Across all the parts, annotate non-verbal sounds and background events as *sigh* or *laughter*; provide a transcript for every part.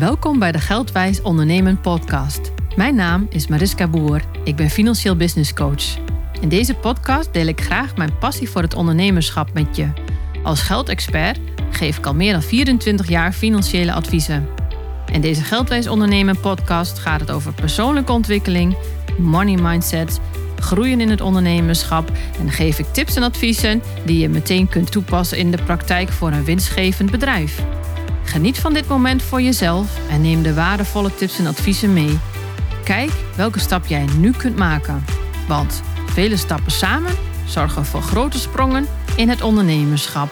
Welkom bij de Geldwijs Ondernemen podcast. Mijn naam is Mariska Boer. Ik ben financieel business coach. In deze podcast deel ik graag mijn passie voor het ondernemerschap met je. Als geldexpert geef ik al meer dan 24 jaar financiële adviezen. In deze Geldwijs Ondernemen podcast gaat het over persoonlijke ontwikkeling, money mindset, groeien in het ondernemerschap en geef ik tips en adviezen die je meteen kunt toepassen in de praktijk voor een winstgevend bedrijf. Geniet van dit moment voor jezelf en neem de waardevolle tips en adviezen mee. Kijk welke stap jij nu kunt maken. Want vele stappen samen zorgen voor grote sprongen in het ondernemerschap.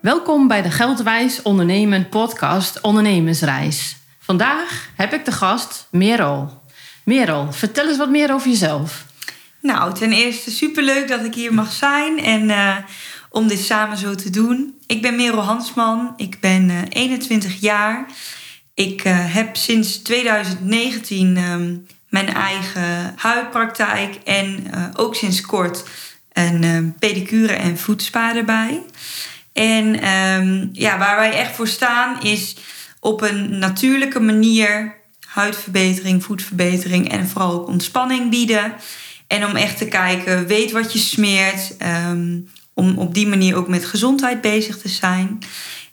Welkom bij de Geldwijs Ondernemen podcast Ondernemersreis. Vandaag heb ik de gast Merel. Merel, vertel eens wat meer over jezelf. Nou, ten eerste superleuk dat ik hier mag zijn en uh, om dit samen zo te doen. Ik ben Merel Hansman, ik ben uh, 21 jaar. Ik uh, heb sinds 2019 um, mijn eigen huidpraktijk en ook sinds kort een pedicure en voetspa erbij. En um, ja, waar wij echt voor staan is op een natuurlijke manier huidverbetering, voetverbetering en vooral ook ontspanning bieden. En om echt te kijken, weet wat je smeert. Um, om op die manier ook met gezondheid bezig te zijn.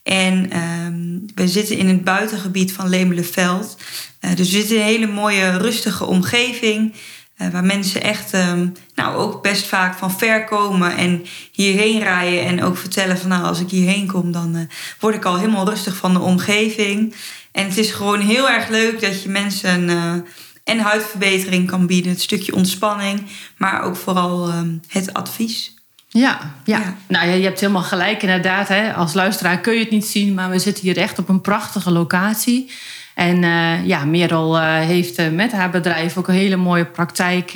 En um, we zitten in het buitengebied van Lemelenveld. Uh, dus we zitten in een hele mooie, rustige omgeving. Uh, waar mensen echt, um, nou ook best vaak van ver komen en hierheen rijden. En ook vertellen van nou, als ik hierheen kom, dan uh, word ik al helemaal rustig van de omgeving. En het is gewoon heel erg leuk dat je mensen en huidverbetering kan bieden. Het stukje ontspanning, maar ook vooral um, het advies. Ja, ja. ja. Nou, je hebt helemaal gelijk inderdaad. Hè. Als luisteraar kun je het niet zien, maar we zitten hier echt op een prachtige locatie. En uh, ja, Merel uh, heeft uh, met haar bedrijf ook een hele mooie praktijk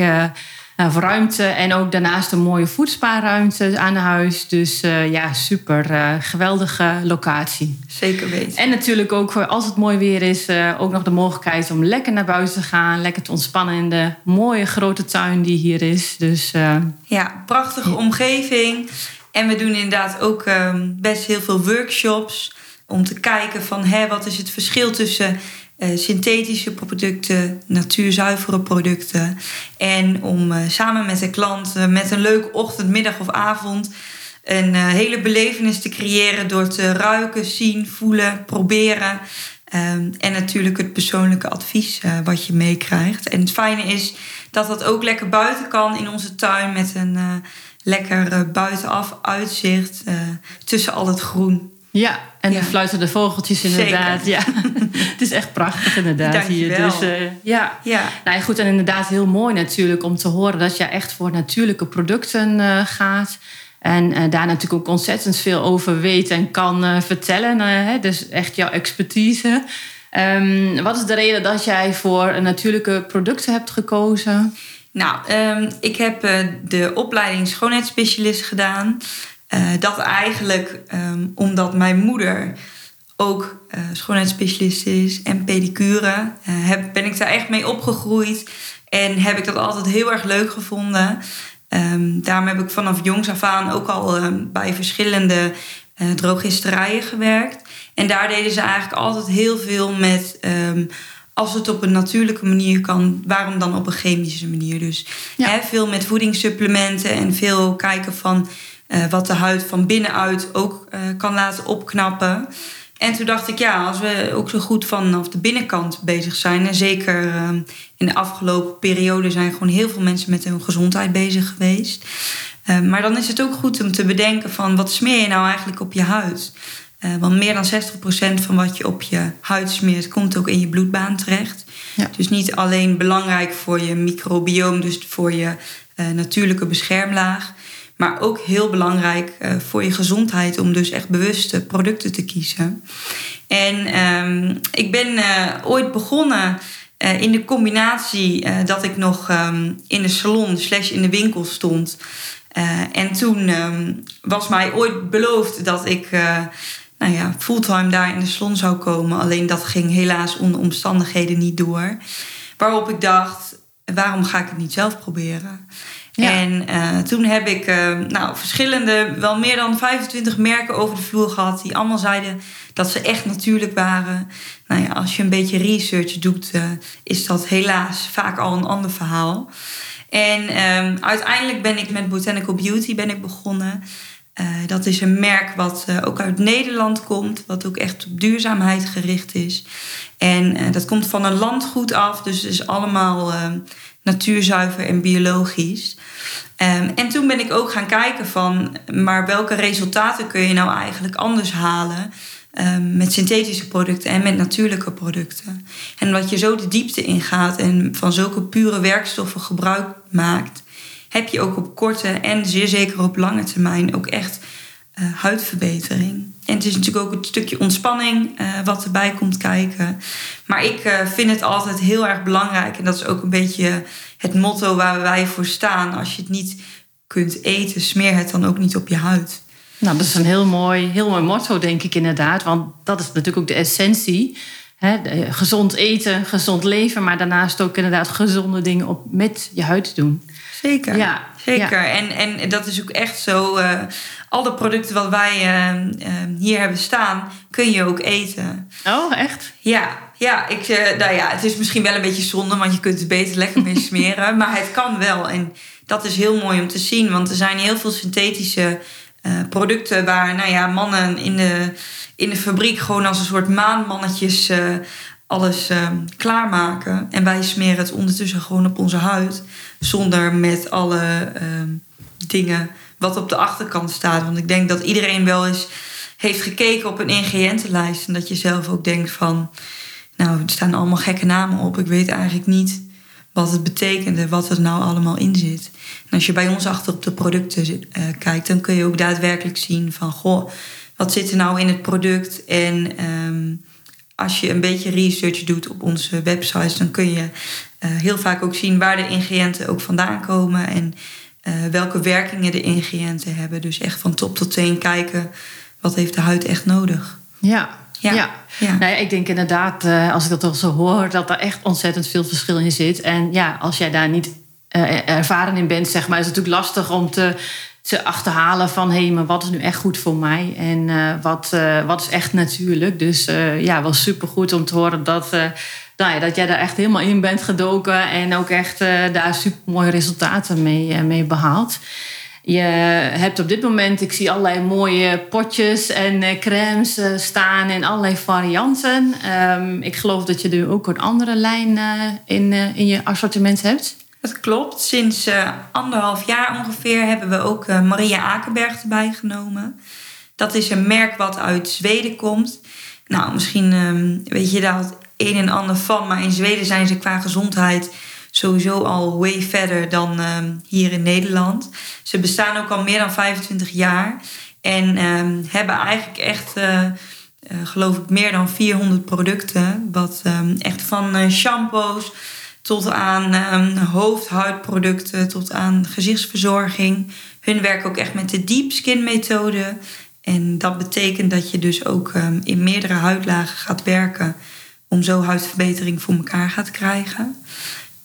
nou, ruimte. En ook daarnaast een mooie voedspaarruimte aan huis. Dus uh, ja, super. Uh, geweldige locatie. Zeker weten. En natuurlijk ook als het mooi weer is, uh, ook nog de mogelijkheid om lekker naar buiten te gaan. Lekker te ontspannen in de mooie grote tuin die hier is. Dus, ja, prachtige ja. omgeving. En we doen inderdaad ook ehm, best heel veel workshops. Om te kijken van hè, wat is het verschil tussen synthetische producten, natuurzuivere producten. En om uh, samen met de klant uh, met een leuke ochtend, middag of avond een hele belevenis te creëren door te ruiken, zien, voelen, proberen. Um, en natuurlijk het persoonlijke advies wat je meekrijgt. En het fijne is dat dat ook lekker buiten kan in onze tuin met een lekker buitenaf uitzicht tussen al het groen. Ja, en ja. de fluitende vogeltjes inderdaad. Zeker. Ja. *laughs* het is echt prachtig inderdaad hier. Dus uh, ja. ja. Nou goed, en inderdaad heel mooi natuurlijk om te horen dat je echt voor natuurlijke producten uh, gaat. En uh, daar natuurlijk ook ontzettend veel over weet en kan vertellen. Hè? Dus echt jouw expertise. Um, wat is de reden dat jij voor natuurlijke producten hebt gekozen? Nou, um, ik heb de opleiding schoonheidsspecialist gedaan. Uh, dat eigenlijk um, omdat mijn moeder ook uh, schoonheidsspecialist is en pedicure, uh, heb, ben ik daar echt mee opgegroeid. En heb ik dat altijd heel erg leuk gevonden. Um, daarom heb ik vanaf jongs af aan ook al um, bij verschillende drogisterijen gewerkt. En daar deden ze eigenlijk altijd heel veel met als het op een natuurlijke manier kan, waarom dan op een chemische manier? Dus ja. veel met voedingssupplementen en veel kijken van uh, wat de huid van binnenuit ook uh, kan laten opknappen. En toen dacht ik, ja, als we ook zo goed vanaf de binnenkant bezig zijn. En zeker uh, in de afgelopen periode zijn gewoon heel veel mensen met hun gezondheid bezig geweest. maar dan is het ook goed om te bedenken van wat smeer je nou eigenlijk op je huid? want meer dan 60% van wat je op je huid smeert, komt ook in je bloedbaan terecht. Ja. Dus niet alleen belangrijk voor je microbioom, dus voor je natuurlijke beschermlaag. Maar ook heel belangrijk uh, voor je gezondheid om dus echt bewuste producten te kiezen. En um, ik ben uh, ooit begonnen uh, in de combinatie dat ik nog um, in de salon slash in de winkel stond. en toen um, was mij ooit beloofd dat ik nou ja, fulltime daar in de salon zou komen. Alleen dat ging helaas onder omstandigheden niet door. Waarop ik dacht, waarom ga ik het niet zelf proberen? En uh, toen heb ik uh, nou, verschillende, wel meer dan 25 merken over de vloer gehad. Die allemaal zeiden dat ze echt natuurlijk waren. Nou ja, als je een beetje research doet, uh, is dat helaas vaak al een ander verhaal. En um, uiteindelijk ben ik met Botanical Beauty ben ik begonnen. dat is een merk wat ook uit Nederland komt. Wat ook echt op duurzaamheid gericht is. En dat komt van een landgoed af. Dus het is allemaal ehm, natuurzuiver en biologisch. Um, en toen ben ik ook gaan kijken van, maar welke resultaten kun je nou eigenlijk anders halen um, met synthetische producten en met natuurlijke producten. En dat je zo de diepte ingaat en van zulke pure werkstoffen gebruik maakt, heb je ook op korte en zeer zeker op lange termijn ook echt uh, huidverbetering. En het is natuurlijk ook een stukje ontspanning uh, wat erbij komt kijken. Maar ik uh, vind het altijd heel erg belangrijk. En dat is ook een beetje het motto waar wij voor staan. Als je het niet kunt eten, smeer het dan ook niet op je huid. Nou, dat is een heel mooi, heel mooi motto, denk ik inderdaad. Want dat is natuurlijk ook de essentie. Hè? gezond eten, gezond leven, maar daarnaast ook inderdaad gezonde dingen op met je huid doen. Zeker. Ja, zeker. En, en dat is ook echt zo. Uh, alle producten wat wij uh, hier hebben staan, kun je ook eten. Oh, echt? Ja, ja, ik, uh, nou ja, het is misschien wel een beetje zonde, want je kunt het beter lekker mee *laughs* smeren. maar het kan wel. En dat is heel mooi om te zien, want er zijn heel veel synthetische producten waar nou ja, mannen in de, in de fabriek gewoon als een soort maanmannetjes alles klaarmaken. En wij smeren het ondertussen gewoon op onze huid. Zonder met alle dingen wat op de achterkant staat. Want ik denk dat iedereen wel eens heeft gekeken op een ingrediëntenlijst. En dat je zelf ook denkt van... Nou, er staan allemaal gekke namen op. Ik weet eigenlijk niet wat het betekent en wat er nou allemaal in zit. En als je bij ons achter op de producten uh, kijkt... dan kun je ook daadwerkelijk zien van... Goh, wat zit er nou in het product? En... Um, als je een beetje research doet op onze websites, dan kun je uh, heel vaak ook zien waar de ingrediënten ook vandaan komen en uh, welke werkingen de ingrediënten hebben. Dus echt van top tot teen kijken wat heeft de huid echt nodig. Ja, ja. ja. ja. Nou ja ik denk inderdaad, uh, als ik dat al zo hoor, dat er echt ontzettend veel verschil in zit. En ja, als jij daar niet ervaren in bent, zeg maar, is het natuurlijk lastig om te ze achterhalen van hé, hey, maar wat is nu echt goed voor mij en wat, wat is echt natuurlijk. Dus ja, wel supergoed om te horen dat, nou dat jij daar echt helemaal in bent gedoken en ook echt daar super mooie resultaten mee, mee behaalt. Je hebt op dit moment, ik zie allerlei mooie potjes en crèmes staan in allerlei varianten. Um, ik geloof dat je nu ook een andere lijn in, in je assortiment hebt. Dat klopt. Sinds anderhalf jaar ongeveer hebben we ook Maria Akenberg erbij genomen. Dat is een merk wat uit Zweden komt. Nou, misschien um, weet je het een en ander van. Maar in Zweden zijn ze qua gezondheid sowieso al way verder dan um, hier in Nederland. Ze bestaan ook al meer dan 25 jaar. En um, hebben eigenlijk echt, uh, geloof ik, meer dan 400 producten. Wat echt van shampoos tot aan hoofdhuidproducten, tot aan gezichtsverzorging. Hun werken ook echt met de deep skin methode. En dat betekent dat je dus ook in meerdere huidlagen gaat werken om zo huidverbetering voor elkaar gaat krijgen.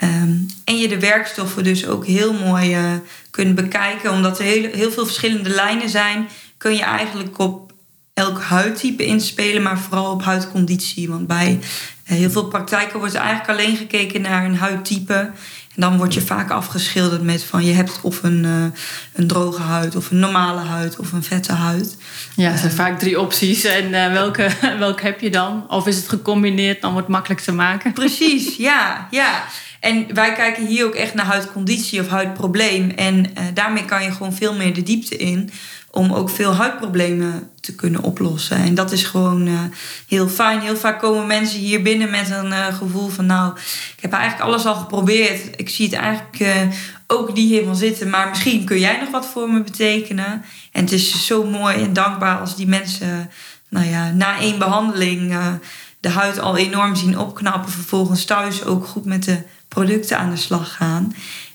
Um, en je de werkstoffen dus ook heel mooi uh, kunt bekijken. Omdat er heel, heel veel verschillende lijnen zijn, kun je eigenlijk op elk huidtype inspelen, maar vooral op huidconditie. Want bij heel veel praktijken wordt eigenlijk alleen gekeken naar een huidtype. En dan word je vaak afgeschilderd met van je hebt of een, uh, een droge huid, of een normale huid, of een vette huid. Ja, er zijn uh, vaak drie opties. En uh, welke, *laughs* welke heb je dan? Of is het gecombineerd, dan wordt het makkelijk te maken? Precies, *laughs* ja, ja. En wij kijken hier ook echt naar huidconditie of huidprobleem. En daarmee kan je gewoon veel meer de diepte in om ook veel huidproblemen te kunnen oplossen. En dat is gewoon uh, heel fijn. Heel vaak komen mensen hier binnen met een uh, gevoel van... nou, ik heb eigenlijk alles al geprobeerd. Ik zie het eigenlijk uh, ook niet helemaal zitten... maar misschien kun jij nog wat voor me betekenen. En het is zo mooi en dankbaar als die mensen... nou ja, na één behandeling de huid al enorm zien opknappen... vervolgens thuis ook goed met de producten aan de slag gaan...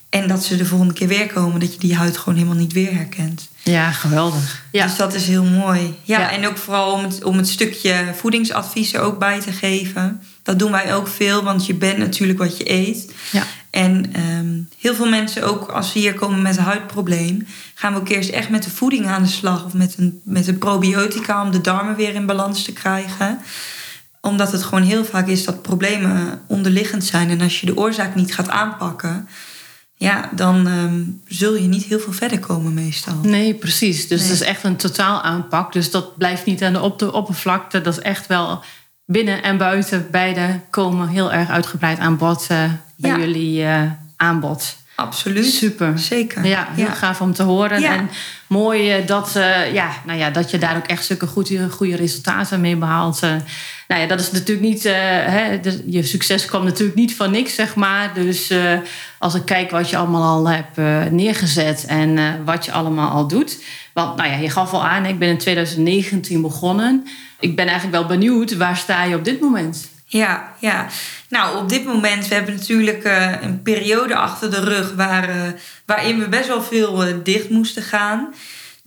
En dat ze de volgende keer weer komen, dat je die huid gewoon helemaal niet weer herkent. Ja, geweldig. Ja. Dus dat is heel mooi. Ja, en ook vooral om het, om het stukje voedingsadviezen ook bij te geven. Dat doen wij ook veel, want je bent natuurlijk wat je eet. Ja. En ehm, heel veel mensen, ook als ze hier komen met een huidprobleem, gaan we ook eerst echt met de voeding aan de slag of met een, met een probiotica om de darmen weer in balans te krijgen. Omdat het gewoon heel vaak is dat problemen onderliggend zijn. En als je de oorzaak niet gaat aanpakken, ja, dan ehm, zul je niet heel veel verder komen meestal. Nee, precies. Dus het is echt een totaal aanpak. Dus dat blijft niet aan de, op de oppervlakte. Dat is echt wel binnen en buiten beide komen heel erg uitgebreid aan bod uh, bij jullie uh, aanbod. Absoluut. Super. Zeker. Ja, heel gaaf om te horen. En mooi eh, dat, ja, nou ja, dat je daar ook echt zulke goede, goede resultaten mee behaalt. nou ja, dat is natuurlijk niet... Hè, je succes kwam natuurlijk niet van niks, zeg maar. Dus als ik kijk wat je allemaal al hebt neergezet... en wat je allemaal al doet... Want nou ja, je gaf al aan, ik ben in 2019 begonnen ik ben eigenlijk wel benieuwd, waar sta je op dit moment? Ja, ja. Nou, op dit moment, we hebben natuurlijk uh, een periode achter de rug waar, uh, waarin we best wel veel uh, dicht moesten gaan.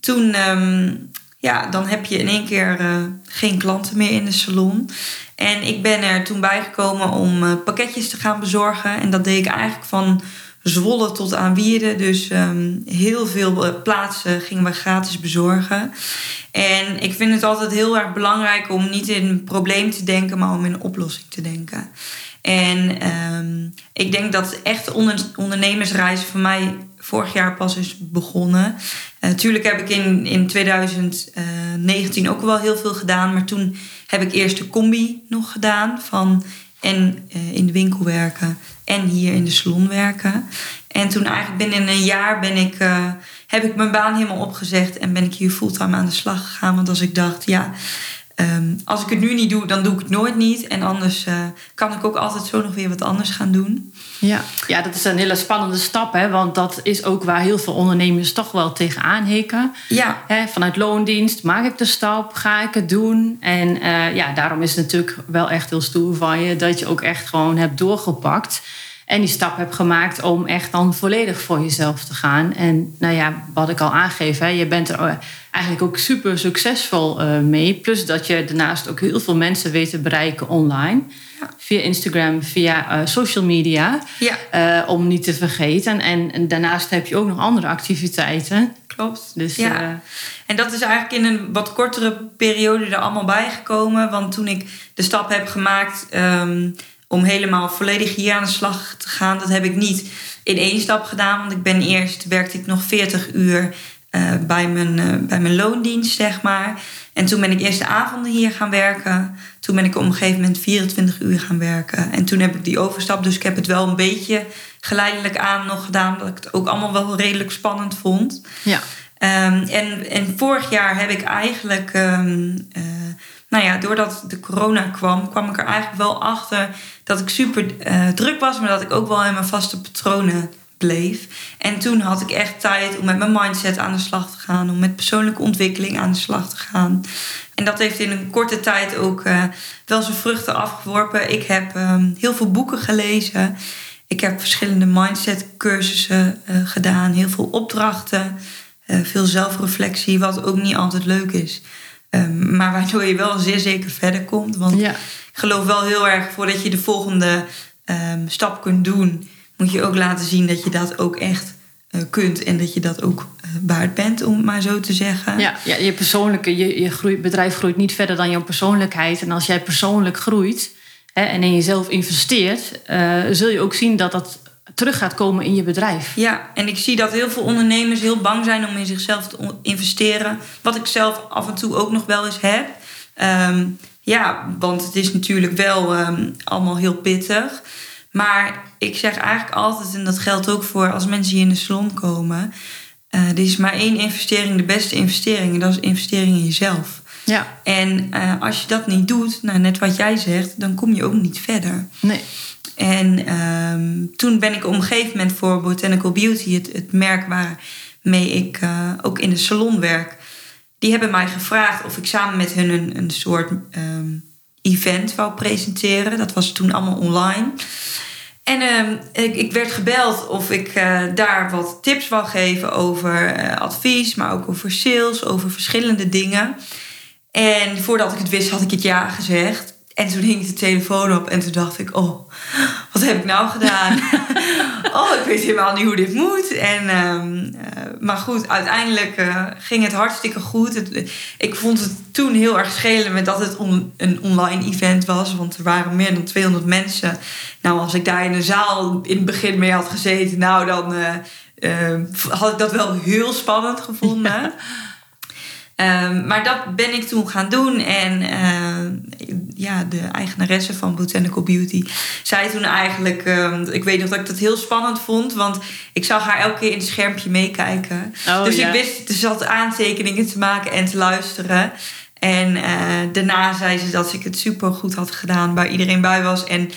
Toen, um, ja, dan heb je in één keer geen klanten meer in de salon. En ik ben er toen bijgekomen om pakketjes te gaan bezorgen. En dat deed ik eigenlijk van Zwolle tot aan Wierden. Dus um, heel veel plaatsen gingen we gratis bezorgen. En ik vind het altijd heel erg belangrijk om niet in een probleem te denken, maar om in een oplossing te denken. En um, ik denk dat echt onder, ondernemersreis voor mij vorig jaar pas is begonnen. Natuurlijk uh, heb ik in, in 2019 ook wel heel veel gedaan, maar toen heb ik eerst de combi nog gedaan van en uh, in de winkel werken en hier in de salon werken. En toen eigenlijk binnen een jaar ben ik, uh, heb ik mijn baan helemaal opgezegd en ben ik hier fulltime aan de slag gegaan. Want als ik dacht, ja, um, als ik het nu niet doe, dan doe ik het nooit niet. En anders uh, kan ik ook altijd zo nog weer wat anders gaan doen. Ja, ja dat is een hele spannende stap, hè? want dat is ook waar heel veel ondernemers toch wel tegenaan hikken. Ja. Hè, vanuit loondienst, maak ik de stap, ga ik het doen? En uh, ja, daarom is het natuurlijk wel echt heel stoer van je dat je ook echt gewoon hebt doorgepakt. En die stap heb gemaakt om echt dan volledig voor jezelf te gaan. En nou ja, wat ik al aangeef, hè, je bent er eigenlijk ook super succesvol uh, mee. Plus dat je daarnaast ook heel veel mensen weet te bereiken online. Ja. Via Instagram, via uh, social media. Ja. Uh, om niet te vergeten. En, en, daarnaast heb je ook nog andere activiteiten. Klopt. Dus, ja. En dat is eigenlijk in een wat kortere periode er allemaal bijgekomen. Want toen ik de stap heb gemaakt... Um, om helemaal volledig hier aan de slag te gaan. Dat heb ik niet in één stap gedaan. Want ik ben eerst werkte ik nog 40 uur uh, bij, mijn, uh, bij mijn loondienst, zeg maar. En toen ben ik eerst de avonden hier gaan werken. Toen ben ik op een gegeven moment 24 uur gaan werken. En toen heb ik die overstap. Dus ik heb het wel een beetje geleidelijk aan nog gedaan. Dat ik het ook allemaal wel redelijk spannend vond. Ja. Um, en, en vorig jaar heb ik eigenlijk um, uh, nou ja, doordat de corona kwam, kwam ik er eigenlijk wel achter dat ik super uh, druk was, maar dat ik ook wel in mijn vaste patronen bleef. En toen had ik echt tijd om met mijn mindset aan de slag te gaan, om met persoonlijke ontwikkeling aan de slag te gaan. En dat heeft in een korte tijd ook uh, wel zijn vruchten afgeworpen. Ik heb um, heel veel boeken gelezen. Ik heb verschillende mindset cursussen uh, gedaan, heel veel opdrachten, veel zelfreflectie, wat ook niet altijd leuk is. Um, maar waardoor je wel zeer zeker verder komt. Want ja. ik geloof wel heel erg voordat je de volgende um, stap kunt doen, moet je ook laten zien dat je dat ook echt uh, kunt en dat je dat ook uh, waard bent, om het maar zo te zeggen. Ja, ja je persoonlijke, je, je groeit, bedrijf groeit niet verder dan jouw persoonlijkheid. En als jij persoonlijk groeit hè, en in jezelf investeert, uh, zul je ook zien dat dat terug gaat komen in je bedrijf. Ja, en ik zie dat heel veel ondernemers heel bang zijn om in zichzelf te investeren. Wat ik zelf af en toe ook nog wel eens heb. Um, ja, want het is natuurlijk wel um, allemaal heel pittig. Maar ik zeg eigenlijk altijd, en dat geldt ook voor als mensen hier in de salon komen. Uh, er is maar één investering, de beste investering. En dat is investering in jezelf. Ja. En uh, als je dat niet doet, nou, net wat jij zegt, dan kom je ook niet verder. Nee. En um, toen ben ik op een gegeven moment voor Botanical Beauty, het, het merk waarmee ik uh, ook in de salon werk, die hebben mij gevraagd of ik samen met hun een, soort um, event wou presenteren. Dat was toen allemaal online. En um, ik, ik, werd gebeld of ik uh, daar wat tips wou geven over uh, advies, maar ook over sales, over verschillende dingen. En voordat ik het wist, had ik het ja gezegd. En toen hing de telefoon op en toen dacht ik, oh, wat heb ik nou gedaan? *laughs* oh, ik weet helemaal niet hoe dit moet. En, ehm, eh, maar goed, uiteindelijk uh, ging het hartstikke goed. Het, ik vond het toen heel erg schelen met dat het een online event was. Want er waren meer dan 200 mensen. Nou, als ik daar in de zaal in het begin mee had gezeten, nou dan uh, had ik dat wel heel spannend gevonden. Ehm, maar dat ben ik toen gaan doen. En uh, ja, de eigenaresse van Botanical Beauty zei toen eigenlijk... Uh, ik weet nog dat ik dat heel spannend vond. Want ik zag haar elke keer in het schermpje meekijken. Oh, dus ik wist, er zat aantekeningen te maken en te luisteren. En uh, daarna zei ze dat ik het super goed had gedaan. Waar iedereen bij was. En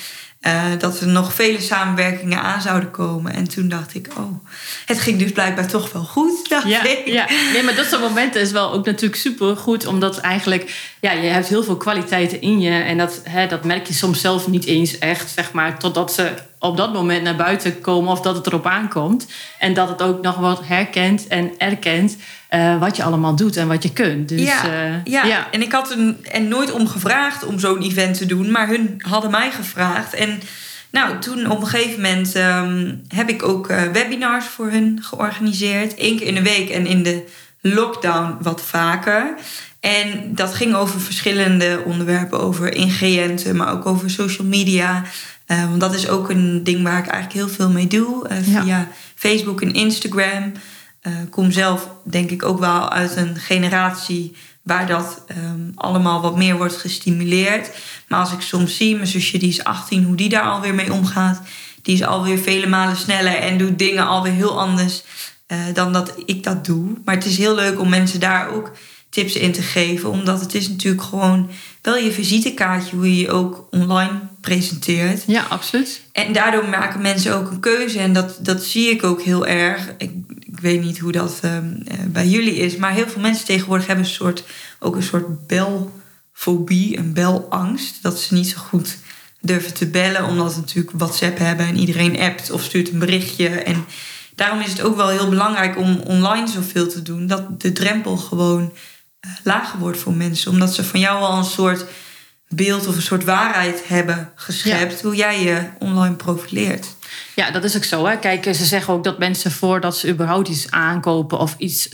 uh, dat er nog vele samenwerkingen aan zouden komen. En toen dacht ik, oh, het ging dus blijkbaar toch wel goed. Dacht ja, ik. ja, nee, maar dat soort momenten is wel ook natuurlijk super goed. Omdat eigenlijk, ja, je hebt heel veel kwaliteiten in je. En dat, hè, dat merk je soms zelf niet eens echt, zeg maar, totdat ze op dat moment naar buiten komen of dat het erop aankomt. En dat het ook nog wat herkent en erkent. Uh, wat je allemaal doet en wat je kunt. Dus, ja, uh, ja. ja, en ik had er, en nooit om gevraagd om zo'n event te doen, maar hun hadden mij gevraagd. En nou, toen op een gegeven moment um, heb ik ook uh, webinars voor hun georganiseerd. Eén keer in de week en in de lockdown wat vaker. En dat ging over verschillende onderwerpen, over ingrediënten, maar ook over social media. Want dat is ook een ding waar ik eigenlijk heel veel mee doe. via ja. Facebook en Instagram. Uh, kom zelf denk ik ook wel uit een generatie waar dat um, allemaal wat meer wordt gestimuleerd. Maar als ik soms zie, mijn zusje die is 18, hoe die daar alweer mee omgaat, die is alweer vele malen sneller en doet dingen alweer heel anders uh, dan dat ik dat doe. Maar het is heel leuk om mensen daar ook tips in te geven, omdat het is natuurlijk gewoon wel je visitekaartje hoe je je ook online presenteert. Ja, absoluut. En daardoor maken mensen ook een keuze en dat, dat zie ik ook heel erg. Ik, ik weet niet hoe dat ehm, eh, bij jullie is, maar heel veel mensen tegenwoordig hebben een soort, ook een soort belfobie, een belangst. Dat ze niet zo goed durven te bellen, omdat ze natuurlijk WhatsApp hebben en iedereen appt of stuurt een berichtje. En daarom is het ook wel heel belangrijk om online zoveel te doen, dat de drempel gewoon lager wordt voor mensen, omdat ze van jou al een soort beeld of een soort waarheid hebben geschept, hoe jij je online profileert. Ja, dat is ook zo. Hè. Kijk, ze zeggen ook dat mensen voordat ze überhaupt iets aankopen of iets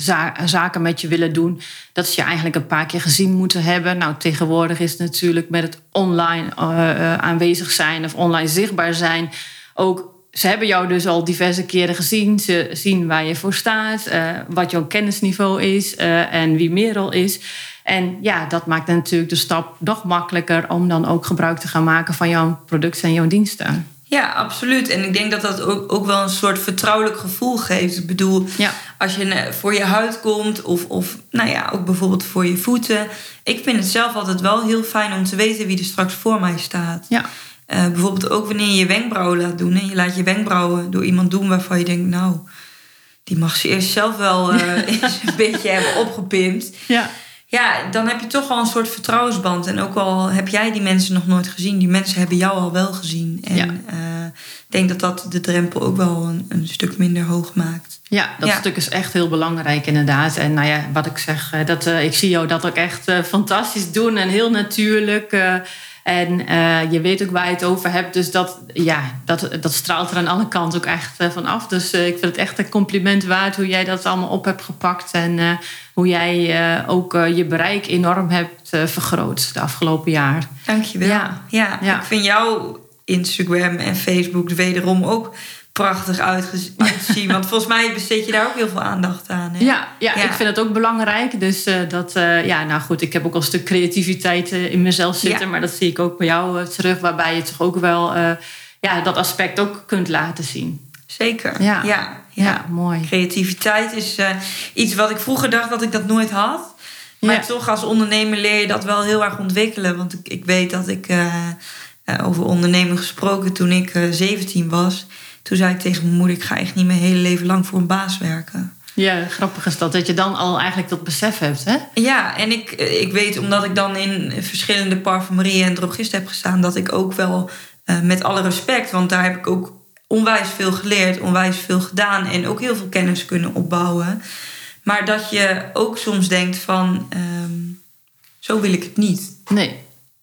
zaken met je willen doen, dat ze je eigenlijk een paar keer gezien moeten hebben. Nou, tegenwoordig is het natuurlijk met het online uh, aanwezig zijn of online zichtbaar zijn ook. Ze hebben jou dus al diverse keren gezien. Ze zien waar je voor staat, uh, wat jouw kennisniveau is en wie Merel is. En ja, dat maakt natuurlijk de stap nog makkelijker om dan ook gebruik te gaan maken van jouw producten en jouw diensten. Ja, absoluut. En ik denk dat dat ook, ook wel een soort vertrouwelijk gevoel geeft. Ik bedoel, ja. als je voor je huid komt of, of nou ja, ook bijvoorbeeld voor je voeten. Ik vind het zelf altijd wel heel fijn om te weten wie er straks voor mij staat. Ja. Uh, bijvoorbeeld ook wanneer je je wenkbrauwen laat doen. En je laat je wenkbrauwen door iemand doen waarvan je denkt, nou, die mag ze eerst zelf wel uh, *laughs* *laughs* eens een beetje hebben opgepimpt. Ja ja, dan heb je toch al een soort vertrouwensband. En ook al heb jij die mensen nog nooit gezien, die mensen hebben jou al wel gezien. En uh, ik denk dat dat de drempel ook wel een, een stuk minder hoog maakt. Ja, dat stuk is echt heel belangrijk inderdaad. En nou ja, wat ik zeg, eh, dat, uh, ik zie jou dat ook echt fantastisch doen en heel natuurlijk. En uh, je weet ook waar je het over hebt. Dus dat, ja, dat, dat straalt er aan alle kanten ook echt uh, van af. Dus uh, ik vind het echt een compliment waard hoe jij dat allemaal op hebt gepakt. En hoe jij ook je bereik enorm hebt vergroot de afgelopen jaar. Dankjewel. Ja. Ja, ja, ik vind jouw Instagram en Facebook wederom ook prachtig uitzien. *laughs* Want volgens mij besteed je daar ook heel veel aandacht aan. Hè? Ja, ja, ik vind het ook belangrijk. Dus uh, dat, uh, ja, nou goed, ik heb ook al een stuk creativiteit uh, in mezelf zitten. Maar dat zie ik ook bij jou terug. Waarbij je toch ook wel ja, dat aspect ook kunt laten zien. Zeker, ja. Ja, ja. mooi. Creativiteit is iets wat ik vroeger dacht dat ik dat nooit had. Maar toch als ondernemer leer je dat wel heel erg ontwikkelen. Want ik, ik weet dat ik over ondernemen gesproken toen ik 17 was toen zei ik tegen mijn moeder: Ik ga echt niet mijn hele leven lang voor een baas werken. Ja, grappig is dat, dat je dan al eigenlijk dat besef hebt, hè? Ja, en ik, ik weet, omdat ik dan in verschillende parfumerieën en drogisten heb gestaan, dat ik ook wel uh, met alle respect, want daar heb ik ook onwijs veel geleerd, onwijs veel gedaan en ook heel veel kennis kunnen opbouwen. Maar dat je ook soms denkt van, um, zo wil ik het niet. Nee.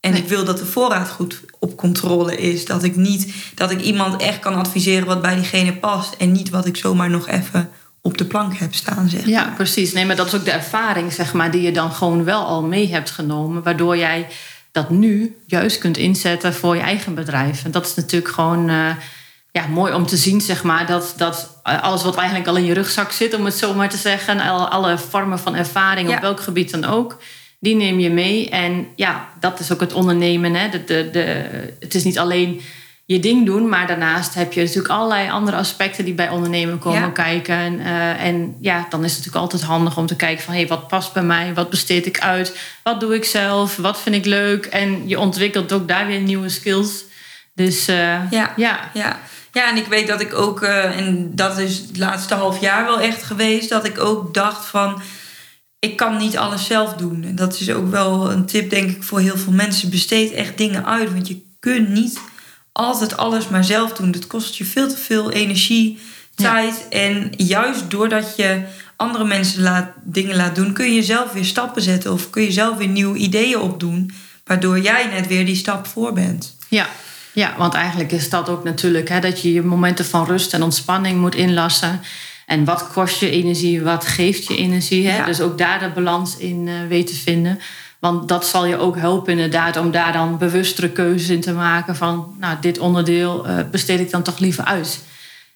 En ik wil dat de voorraad goed op controle is. Dat ik niet dat ik iemand echt kan adviseren wat bij diegene past. En niet wat ik zomaar nog even op de plank heb staan. Zeg Ja, precies. Nee, maar dat is ook de ervaring, zeg maar, die je dan gewoon wel al mee hebt genomen. Waardoor jij dat nu juist kunt inzetten voor je eigen bedrijf. En dat is natuurlijk gewoon uh, ja, mooi om te zien, zeg maar, dat, dat alles wat eigenlijk al in je rugzak zit, om het zo maar te zeggen, alle vormen van ervaring op welk gebied dan ook die neem je mee. En ja, dat is ook het ondernemen. Hè. De, de, de, het is niet alleen je ding doen, maar daarnaast heb je natuurlijk allerlei andere aspecten die bij ondernemen komen kijken. En, uh, en ja, dan is het natuurlijk altijd handig om te kijken van hé, hey, wat past bij mij? Wat besteed ik uit? Wat doe ik zelf? Wat vind ik leuk? En je ontwikkelt ook daar weer nieuwe skills. Dus uh, ja. ja. ja. Ja, en ik weet dat ik ook, uh, en dat is het laatste half jaar wel echt geweest, dat ik ook dacht van ik kan niet alles zelf doen. En dat is ook wel een tip, denk ik, voor heel veel mensen. Besteed echt dingen uit. Want je kunt niet altijd alles maar zelf doen. Dat kost je veel te veel energie, tijd. En juist doordat je andere mensen laat, dingen laat doen, kun je zelf weer stappen zetten. Of kun je zelf weer nieuwe ideeën opdoen. Waardoor jij net weer die stap voor bent. Ja, ja want eigenlijk is dat ook natuurlijk hè, dat je je momenten van rust en ontspanning moet inlassen. En wat kost je energie, wat geeft je energie? Hè? Dus ook daar de balans in uh, weten vinden. Want dat zal je ook helpen inderdaad om daar dan bewustere keuzes in te maken van... nou, dit onderdeel uh, besteed ik dan toch liever uit.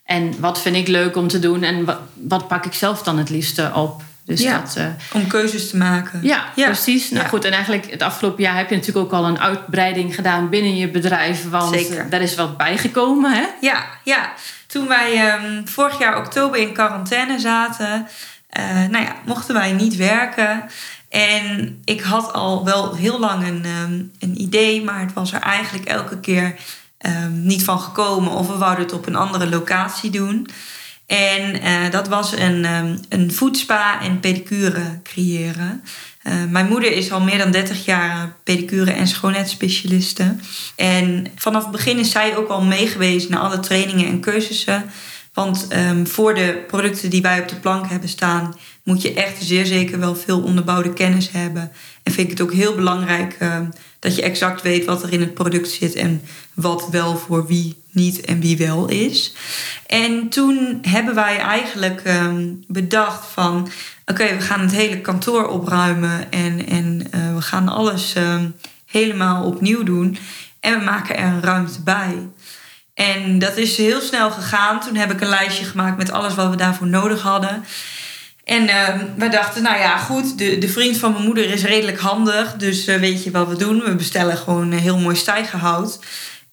En wat vind ik leuk om te doen en wat, wat pak ik zelf dan het liefste op? Dus ja, dat, uh, om keuzes te maken. Ja, ja. precies. Nou goed, en eigenlijk het afgelopen jaar heb je natuurlijk ook al een uitbreiding gedaan binnen je bedrijf. Want Zeker. daar is wat bijgekomen, hè? Ja, ja. Toen wij um, vorig jaar oktober in quarantaine zaten, uh, nou ja, mochten wij niet werken. En ik had al wel heel lang een, um, een idee, maar het was er eigenlijk elke keer um, niet van gekomen. Of we wouden het op een andere locatie doen. En uh, dat was een, een voetspa en pedicure creëren. Uh, mijn moeder is al meer dan 30 jaar pedicure- en schoonheidsspecialiste. En vanaf het begin is zij ook al meegewezen naar alle trainingen en cursussen. Want um, voor de producten die wij op de plank hebben staan, moet je echt zeer zeker wel veel onderbouwde kennis hebben. En vind ik het ook heel belangrijk uh, dat je exact weet wat er in het product zit en wat wel voor wie niet en wie wel is. En toen hebben wij eigenlijk um, bedacht van oké, we gaan het hele kantoor opruimen en, en uh, we gaan alles uh, helemaal opnieuw doen. En we maken er een ruimte bij. En dat is heel snel gegaan. Toen heb ik een lijstje gemaakt met alles wat we daarvoor nodig hadden. En uh, we dachten, nou ja, goed, de, de vriend van mijn moeder is redelijk handig. Dus uh, weet je wat we doen? We bestellen gewoon heel mooi stijgerhout.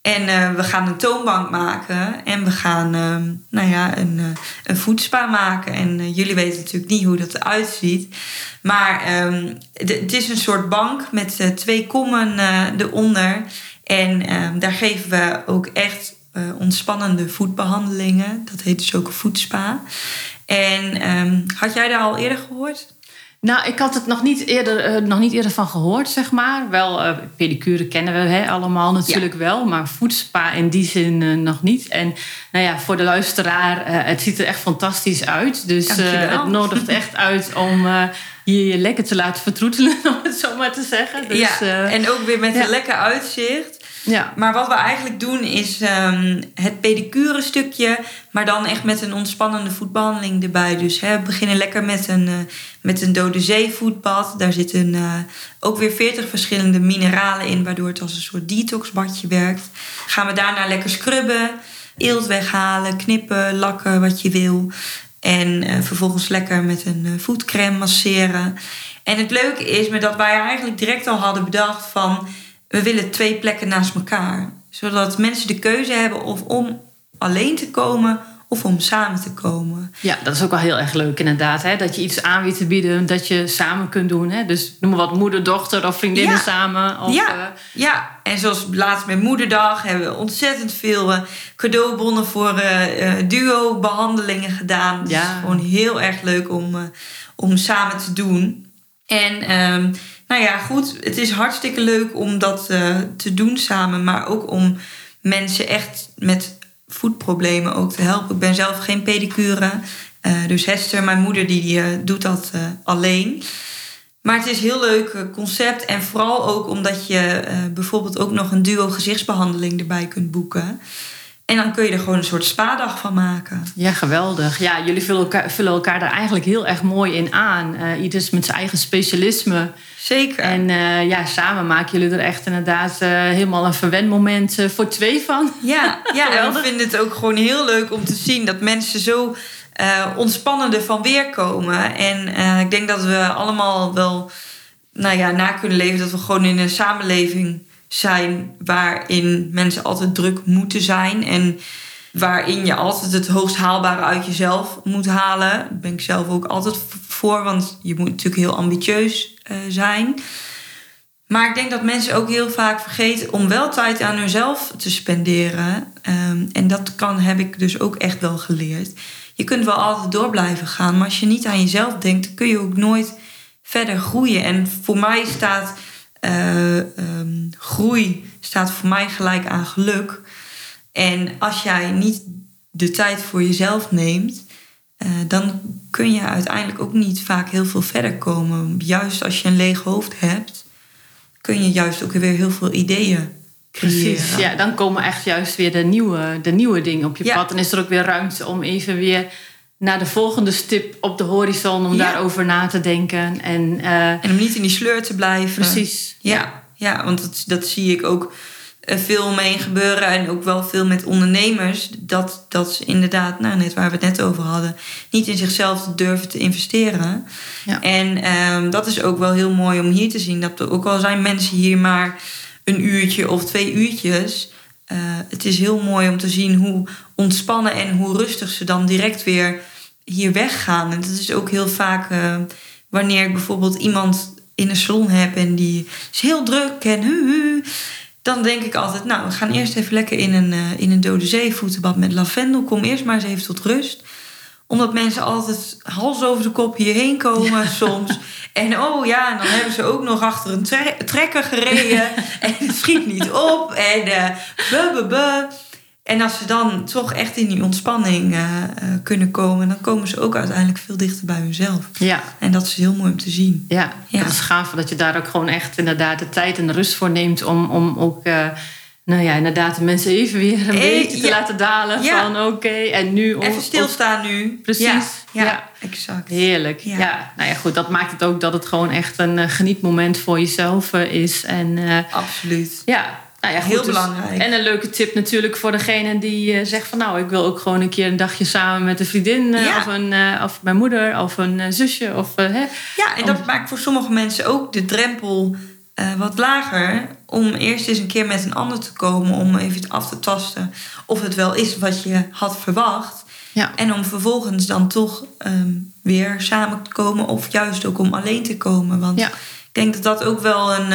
En uh, we gaan een toonbank maken. En we gaan uh, nou ja, een, uh, een voetspa maken. En jullie weten natuurlijk niet hoe dat eruit ziet. Maar um, het is een soort bank met twee kommen eronder. En um, daar geven we ook echt ontspannende voetbehandelingen. Dat heet dus ook een voetspa. En had jij daar al eerder gehoord? Nou, ik had het nog niet eerder, uh, nog niet eerder van gehoord, zeg maar. Wel, uh, pedicure kennen we hè, allemaal natuurlijk ja. wel, maar voetspa in die zin uh, nog niet. En nou ja, voor de luisteraar, het ziet er echt fantastisch uit. Dus het nodigt echt uit om je, je lekker te laten vertroetelen, *laughs* om het zo maar te zeggen. Dus, ja, en ook weer met ja. een lekker uitzicht. Ja. Maar wat we eigenlijk doen is um, het pedicure stukje, maar dan echt met een ontspannende voetbehandeling erbij. Dus hè, we beginnen lekker met een, uh, met een dode zee voetbad. Daar zitten uh, ook weer 40 verschillende mineralen in, waardoor het als een soort detoxbadje werkt. Gaan we daarna lekker scrubben, eelt weghalen, knippen, lakken, wat je wil. En uh, vervolgens lekker met een voetcrème masseren. En het leuke is me dat wij eigenlijk direct al hadden bedacht van we willen twee plekken naast elkaar. Zodat mensen de keuze hebben of om alleen te komen of om samen te komen. Ja, dat is ook wel heel erg leuk inderdaad. Hè? Dat je iets aan weet te bieden dat je samen kunt doen. Hè? Dus noem maar wat moeder, dochter of vriendinnen ja. samen. Of, ja. Uh... ja, en zoals laatst met Moederdag hebben we ontzettend veel uh, cadeaubonnen voor uh, duo-behandelingen gedaan. Dus ja. is gewoon heel erg leuk om, om samen te doen. En... Um, nou ja, goed. Het is hartstikke leuk om dat uh, te doen samen. Maar ook om mensen echt met voetproblemen ook te helpen. Ik ben zelf geen pedicure. Uh, dus Hester, mijn moeder, die, die uh, doet dat alleen. Maar het is een heel leuk eh, concept. En vooral ook omdat je eh, bijvoorbeeld ook nog een duo gezichtsbehandeling erbij kunt boeken. En dan kun je er gewoon een soort spa-dag van maken. Ja, geweldig. Ja, jullie vullen elkaar, vullen elkaar daar eigenlijk heel erg mooi in aan. Uh, ieders met zijn eigen specialisme. Zeker. En uh, ja, samen maken jullie er echt inderdaad uh, helemaal een verwendmoment voor twee van. Ja, *laughs* ja en ik vind het ook gewoon heel leuk om te zien dat mensen zo ontspannen ervan weerkomen. En ik denk dat we allemaal wel nou ja, na kunnen leven dat we gewoon in een samenleving zijn waarin mensen altijd druk moeten zijn. En waarin je altijd het hoogst haalbare uit jezelf moet halen. Daar ben ik zelf ook altijd voor, want je moet natuurlijk heel ambitieus uh, zijn. Maar ik denk dat mensen ook heel vaak vergeten om wel tijd aan hunzelf te spenderen. Um, en dat kan, heb ik dus ook echt wel geleerd. Je kunt wel altijd door blijven gaan, maar als je niet aan jezelf denkt, kun je ook nooit verder groeien. En voor mij staat uh, um, groei staat voor mij gelijk aan geluk. En als jij niet de tijd voor jezelf neemt, uh, dan kun je uiteindelijk ook niet vaak heel veel verder komen. Juist als je een leeg hoofd hebt, kun je juist ook weer heel veel ideeën creëren. Precies, ja, dan komen echt juist weer de nieuwe, de nieuwe dingen op je ja. pad. En is er ook weer ruimte om even weer naar de volgende stip op de horizon om ja. daarover na te denken. En, uh, en om niet in die sleur te blijven. Precies. Ja, ja want dat, dat zie ik ook eh, veel omheen gebeuren. En ook wel veel met ondernemers. Dat, dat ze inderdaad, nou, net waar we het net over hadden, niet in zichzelf durven te investeren. Ja. En um, dat is ook wel heel mooi om hier te zien. Dat er ook al zijn mensen hier maar een uurtje of twee uurtjes. Uh, het is heel mooi om te zien hoe ontspannen en hoe rustig ze dan direct weer hier weggaan. En dat is ook heel vaak uh, wanneer ik bijvoorbeeld iemand in een salon heb en die is heel druk en hu, hu dan denk ik altijd, nou, we gaan eerst even lekker in een, uh, in een dode zee voetenbad met lavendel. Kom eerst maar eens even tot rust. Omdat mensen altijd hals over de kop hierheen komen ja. soms. En oh ja, en dan hebben ze ook nog achter een tre trekker gereden. *laughs* en het schiet niet op. En uh, buh, buh, buh. En als ze dan toch echt in die ontspanning uh, uh, kunnen komen, dan komen ze ook uiteindelijk veel dichter bij hunzelf. Ja. En dat is heel mooi om te zien. Ja, ja. dat is gaaf dat je daar ook gewoon echt inderdaad de tijd en de rust voor neemt om, om ook. Uh, nou ja, inderdaad, de mensen even weer een e beetje te ja. laten dalen. Ja. Van oké, okay, en nu... Of, even stilstaan of, nu. Precies. Ja, ja, exact. Heerlijk. Ja. nou ja, goed, dat maakt het ook dat het gewoon echt een genietmoment voor jezelf is. En, Absoluut. Ja, nou ja, goed, Heel dus, belangrijk. En een leuke tip natuurlijk voor degene die uh, zegt van... nou, ik wil ook gewoon een keer een dagje samen met een vriendin... Uh, ja. of, een, uh, of mijn moeder of een zusje. Of, hè, ja, en dat maakt voor sommige mensen ook de drempel wat lager... om eerst eens een keer met een ander te komen... om even af te tasten of het wel is wat je had verwacht. Ja. En om vervolgens dan toch um, weer samen te komen... of juist ook om alleen te komen. Want ja. ik denk dat dat ook wel een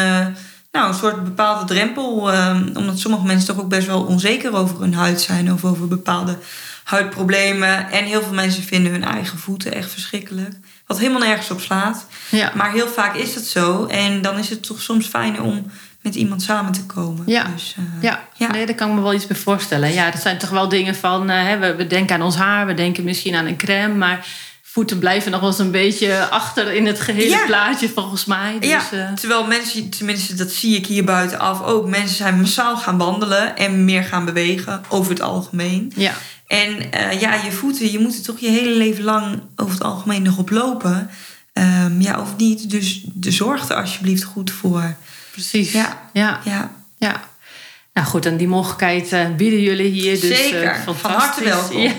nou, een soort bepaalde drempel. Um, omdat sommige mensen toch ook best wel onzeker over hun huid zijn of over bepaalde huidproblemen. En heel veel mensen vinden hun eigen voeten echt verschrikkelijk. Wat helemaal nergens op slaat. Ja. Maar heel vaak is dat zo. En dan is het toch soms fijner om met iemand samen te komen. Ja, dus, uh, ja. ja. Nee, daar kan ik me wel iets bij voorstellen. Ja, dat zijn toch wel dingen van... Uh, hè, we, we denken aan ons haar, we denken misschien aan een crème... maar voeten blijven nog wel eens een beetje achter in het gehele ja. plaatje, volgens mij. Dus, ja, uh... terwijl mensen, tenminste dat zie ik hier buitenaf ook, mensen zijn massaal gaan wandelen en meer gaan bewegen over het algemeen. Ja. En uh, ja, je voeten, je moet er toch je hele leven lang over het algemeen nog op lopen. Um, ja, of niet. Dus de zorg er alsjeblieft goed voor. Precies. Ja. Ja. ja. ja. Nou goed, en die mogelijkheid uh, bieden jullie hier. Dus, Zeker, uh, van harte welkom. *laughs* Ja,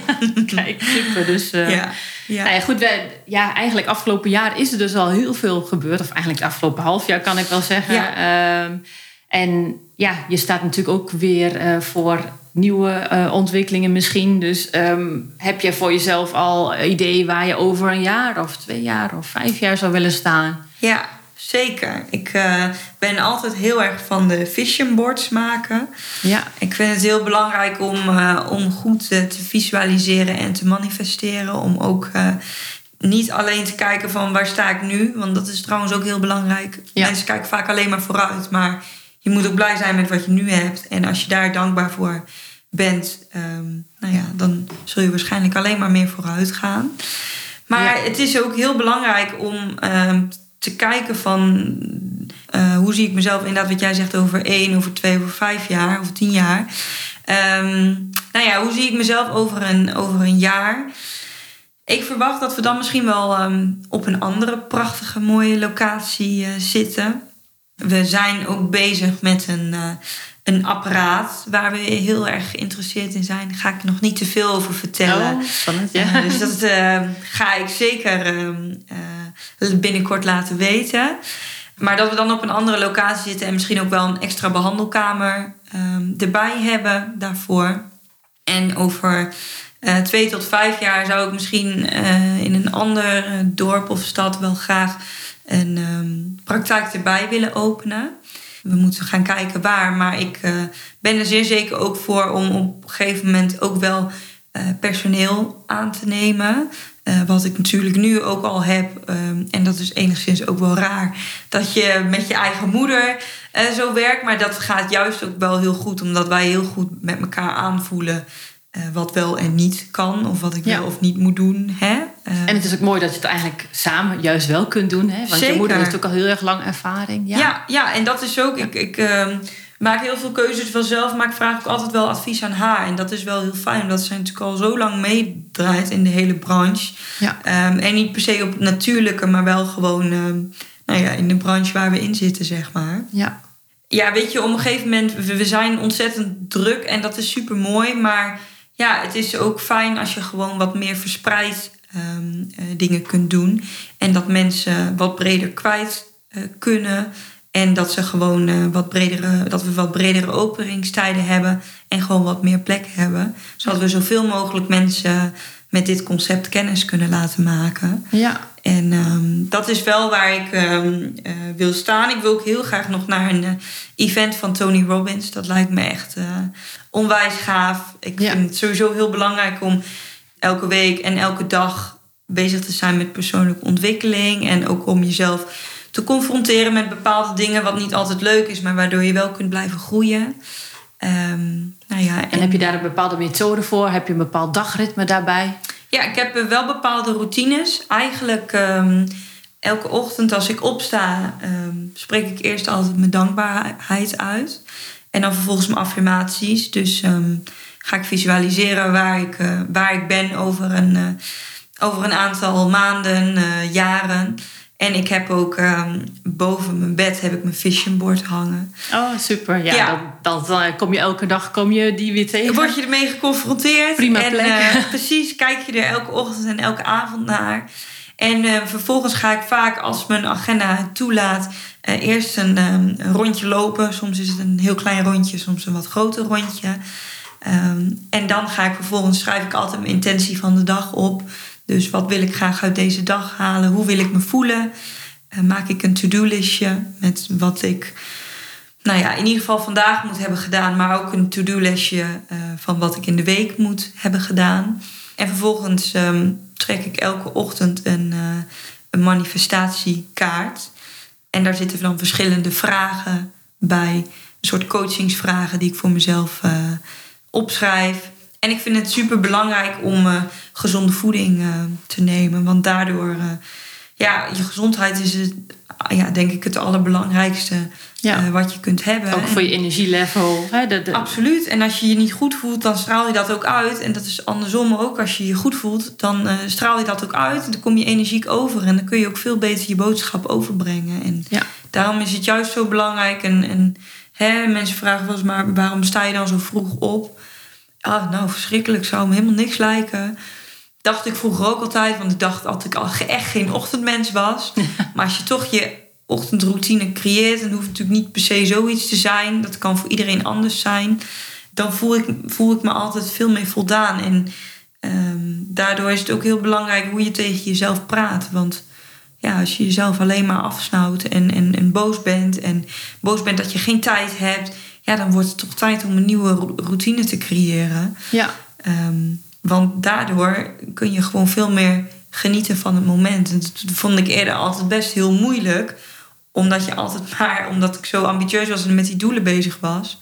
kijk, super. Dus, uh, ja. Ja. Nou ja, goed, wij, ja, eigenlijk afgelopen jaar is er dus al heel veel gebeurd. Of eigenlijk het afgelopen half jaar kan ik wel zeggen. Ja. Um, en ja, je staat natuurlijk ook weer voor nieuwe ontwikkelingen misschien. Dus um, heb je voor jezelf al ideeën waar je over een jaar of twee jaar of vijf jaar zou willen staan? Ja, Zeker. Ik uh, ben altijd heel erg van de vision boards maken. Ja. Ik vind het heel belangrijk om, uh, om goed uh, te visualiseren en te manifesteren. Om ook niet alleen te kijken van waar sta ik nu. Want dat is trouwens ook heel belangrijk. Ja. Mensen kijken vaak alleen maar vooruit. Maar je moet ook blij zijn met wat je nu hebt. En als je daar dankbaar voor bent, um, nou ja, dan zul je waarschijnlijk alleen maar meer vooruit gaan. Maar Ja. het is ook heel belangrijk om um, te kijken van eh, hoe zie ik mezelf inderdaad wat jij zegt over één, over twee, over vijf jaar, over tien jaar. Um, nou ja, hoe zie ik mezelf over een, over een jaar? Ik verwacht dat we dan misschien wel ehm, op een andere prachtige, mooie locatie uh, zitten. We zijn ook bezig met een, uh, een apparaat waar we heel erg geïnteresseerd in zijn. Daar ga ik nog niet te veel over vertellen. Oh, spannend, ja. dus dat ga ik zeker ehm, binnenkort laten weten. Maar dat we dan op een andere locatie zitten en misschien ook wel een extra behandelkamer um, erbij hebben daarvoor. En over uh, twee tot vijf jaar zou ik misschien in een ander eh, dorp of stad wel graag een um, praktijk erbij willen openen. We moeten gaan kijken waar, maar ik uh, ben er zeer zeker ook voor om op een gegeven moment ook wel personeel aan te nemen. Uh, wat ik natuurlijk nu ook al heb. Um, en dat is enigszins ook wel raar. Dat je met je eigen moeder zo werkt. Maar dat gaat juist ook wel heel goed. Omdat wij heel goed met elkaar aanvoelen. Uh, wat wel en niet kan. Of wat ik ja. wel of niet moet doen. Hè? en het is ook mooi dat je het eigenlijk samen juist wel kunt doen. Hè? Want zeker. je moeder heeft ook al heel erg lang ervaring. Ja, ja, ja en dat is ook... Ik, ik ehm, maak heel veel keuzes vanzelf, maar ik vraag ook altijd wel advies aan haar. En dat is wel heel fijn, omdat zij natuurlijk al zo lang meedraait in de hele branche. Ja. Um, en niet per se op natuurlijke, maar wel gewoon um, nou ja, in de branche waar we in zitten, zeg maar. Ja. Ja, weet je, op een gegeven moment, we zijn ontzettend druk en dat is super mooi. Maar ja, het is ook fijn als je gewoon wat meer verspreid um, uh, dingen kunt doen. En dat mensen wat breder kwijt uh, kunnen. En dat, ze gewoon, uh, wat bredere, dat we wat bredere openingstijden hebben en gewoon wat meer plek hebben. Zodat we zoveel mogelijk mensen met dit concept kennis kunnen laten maken. Ja. En um, dat is wel waar ik um, uh, wil staan. Ik wil ook heel graag nog naar een uh, event van Tony Robbins. Dat lijkt me echt uh, onwijs gaaf. Ik Ja. vind het sowieso heel belangrijk om elke week en elke dag bezig te zijn met persoonlijke ontwikkeling. En ook om jezelf te confronteren met bepaalde dingen, wat niet altijd leuk is, maar waardoor je wel kunt blijven groeien. Um, nou ja, En heb je daar een bepaalde methode voor? Heb je een bepaald dagritme daarbij? Ja, ik heb wel bepaalde routines. Eigenlijk um, elke ochtend als ik opsta, um, spreek ik eerst altijd mijn dankbaarheid uit. En dan vervolgens mijn affirmaties. Dus um, ga ik visualiseren waar ik, uh, waar ik ben over een, uh, over een aantal maanden, uh, jaren. En ik heb ook um, boven mijn bed heb ik mijn vision board hangen. Oh, super. Ja, ja. Dan, kom je elke dag kom je die weer tegen. Word je ermee geconfronteerd. Prima en, plek. Uh, *laughs* precies, kijk je er elke ochtend en elke avond naar. En uh, vervolgens ga ik vaak, als mijn agenda toelaat, uh, eerst een, um, een, rondje lopen. Soms is het een heel klein rondje, soms een wat groter rondje. Um, en dan ga ik vervolgens, schrijf ik altijd mijn intentie van de dag op. Dus wat wil ik graag uit deze dag halen? Hoe wil ik me voelen? Uh, maak ik een to-do-listje met wat ik, nou ja, in ieder geval vandaag moet hebben gedaan, maar ook een to-do-listje uh, van wat ik in de week moet hebben gedaan. En vervolgens um, trek ik elke ochtend een, uh, een manifestatiekaart. En daar zitten dan verschillende vragen bij, een soort coachingsvragen die ik voor mezelf opschrijf. En ik vind het super belangrijk om uh, gezonde voeding uh, te nemen. Want daardoor, uh, ja, je gezondheid is het, ja, denk ik het allerbelangrijkste ja. wat je kunt hebben. Ook voor je energielevel. Hè? De, de... Absoluut. En als je je niet goed voelt, dan straal je dat ook uit. En dat is andersom ook. Als je je goed voelt, dan straal je dat ook uit. En dan kom je energiek over. En dan kun je ook veel beter je boodschap overbrengen. En ja. daarom is het juist zo belangrijk. En, en hè, mensen vragen wel eens maar, waarom sta je dan zo vroeg op? Ah, nou, verschrikkelijk. Zou me helemaal niks lijken. Dacht ik vroeger ook altijd. Want ik dacht dat ik al echt geen ochtendmens was. maar als je toch je ochtendroutine creëert... dan hoeft natuurlijk niet per se zoiets te zijn. Dat kan voor iedereen anders zijn. Dan voel ik, voel ik me altijd veel meer voldaan. En um, daardoor is het ook heel belangrijk hoe je tegen jezelf praat. Want ja, als je jezelf alleen maar afsnauwt en, en, en boos bent... en boos bent dat je geen tijd hebt ja, dan wordt het toch tijd om een nieuwe routine te creëren. Ja. Um, want daardoor kun je gewoon veel meer genieten van het moment. En dat vond ik eerder altijd best heel moeilijk. Omdat je altijd *laughs* maar, omdat ik zo ambitieus was en met die doelen bezig was.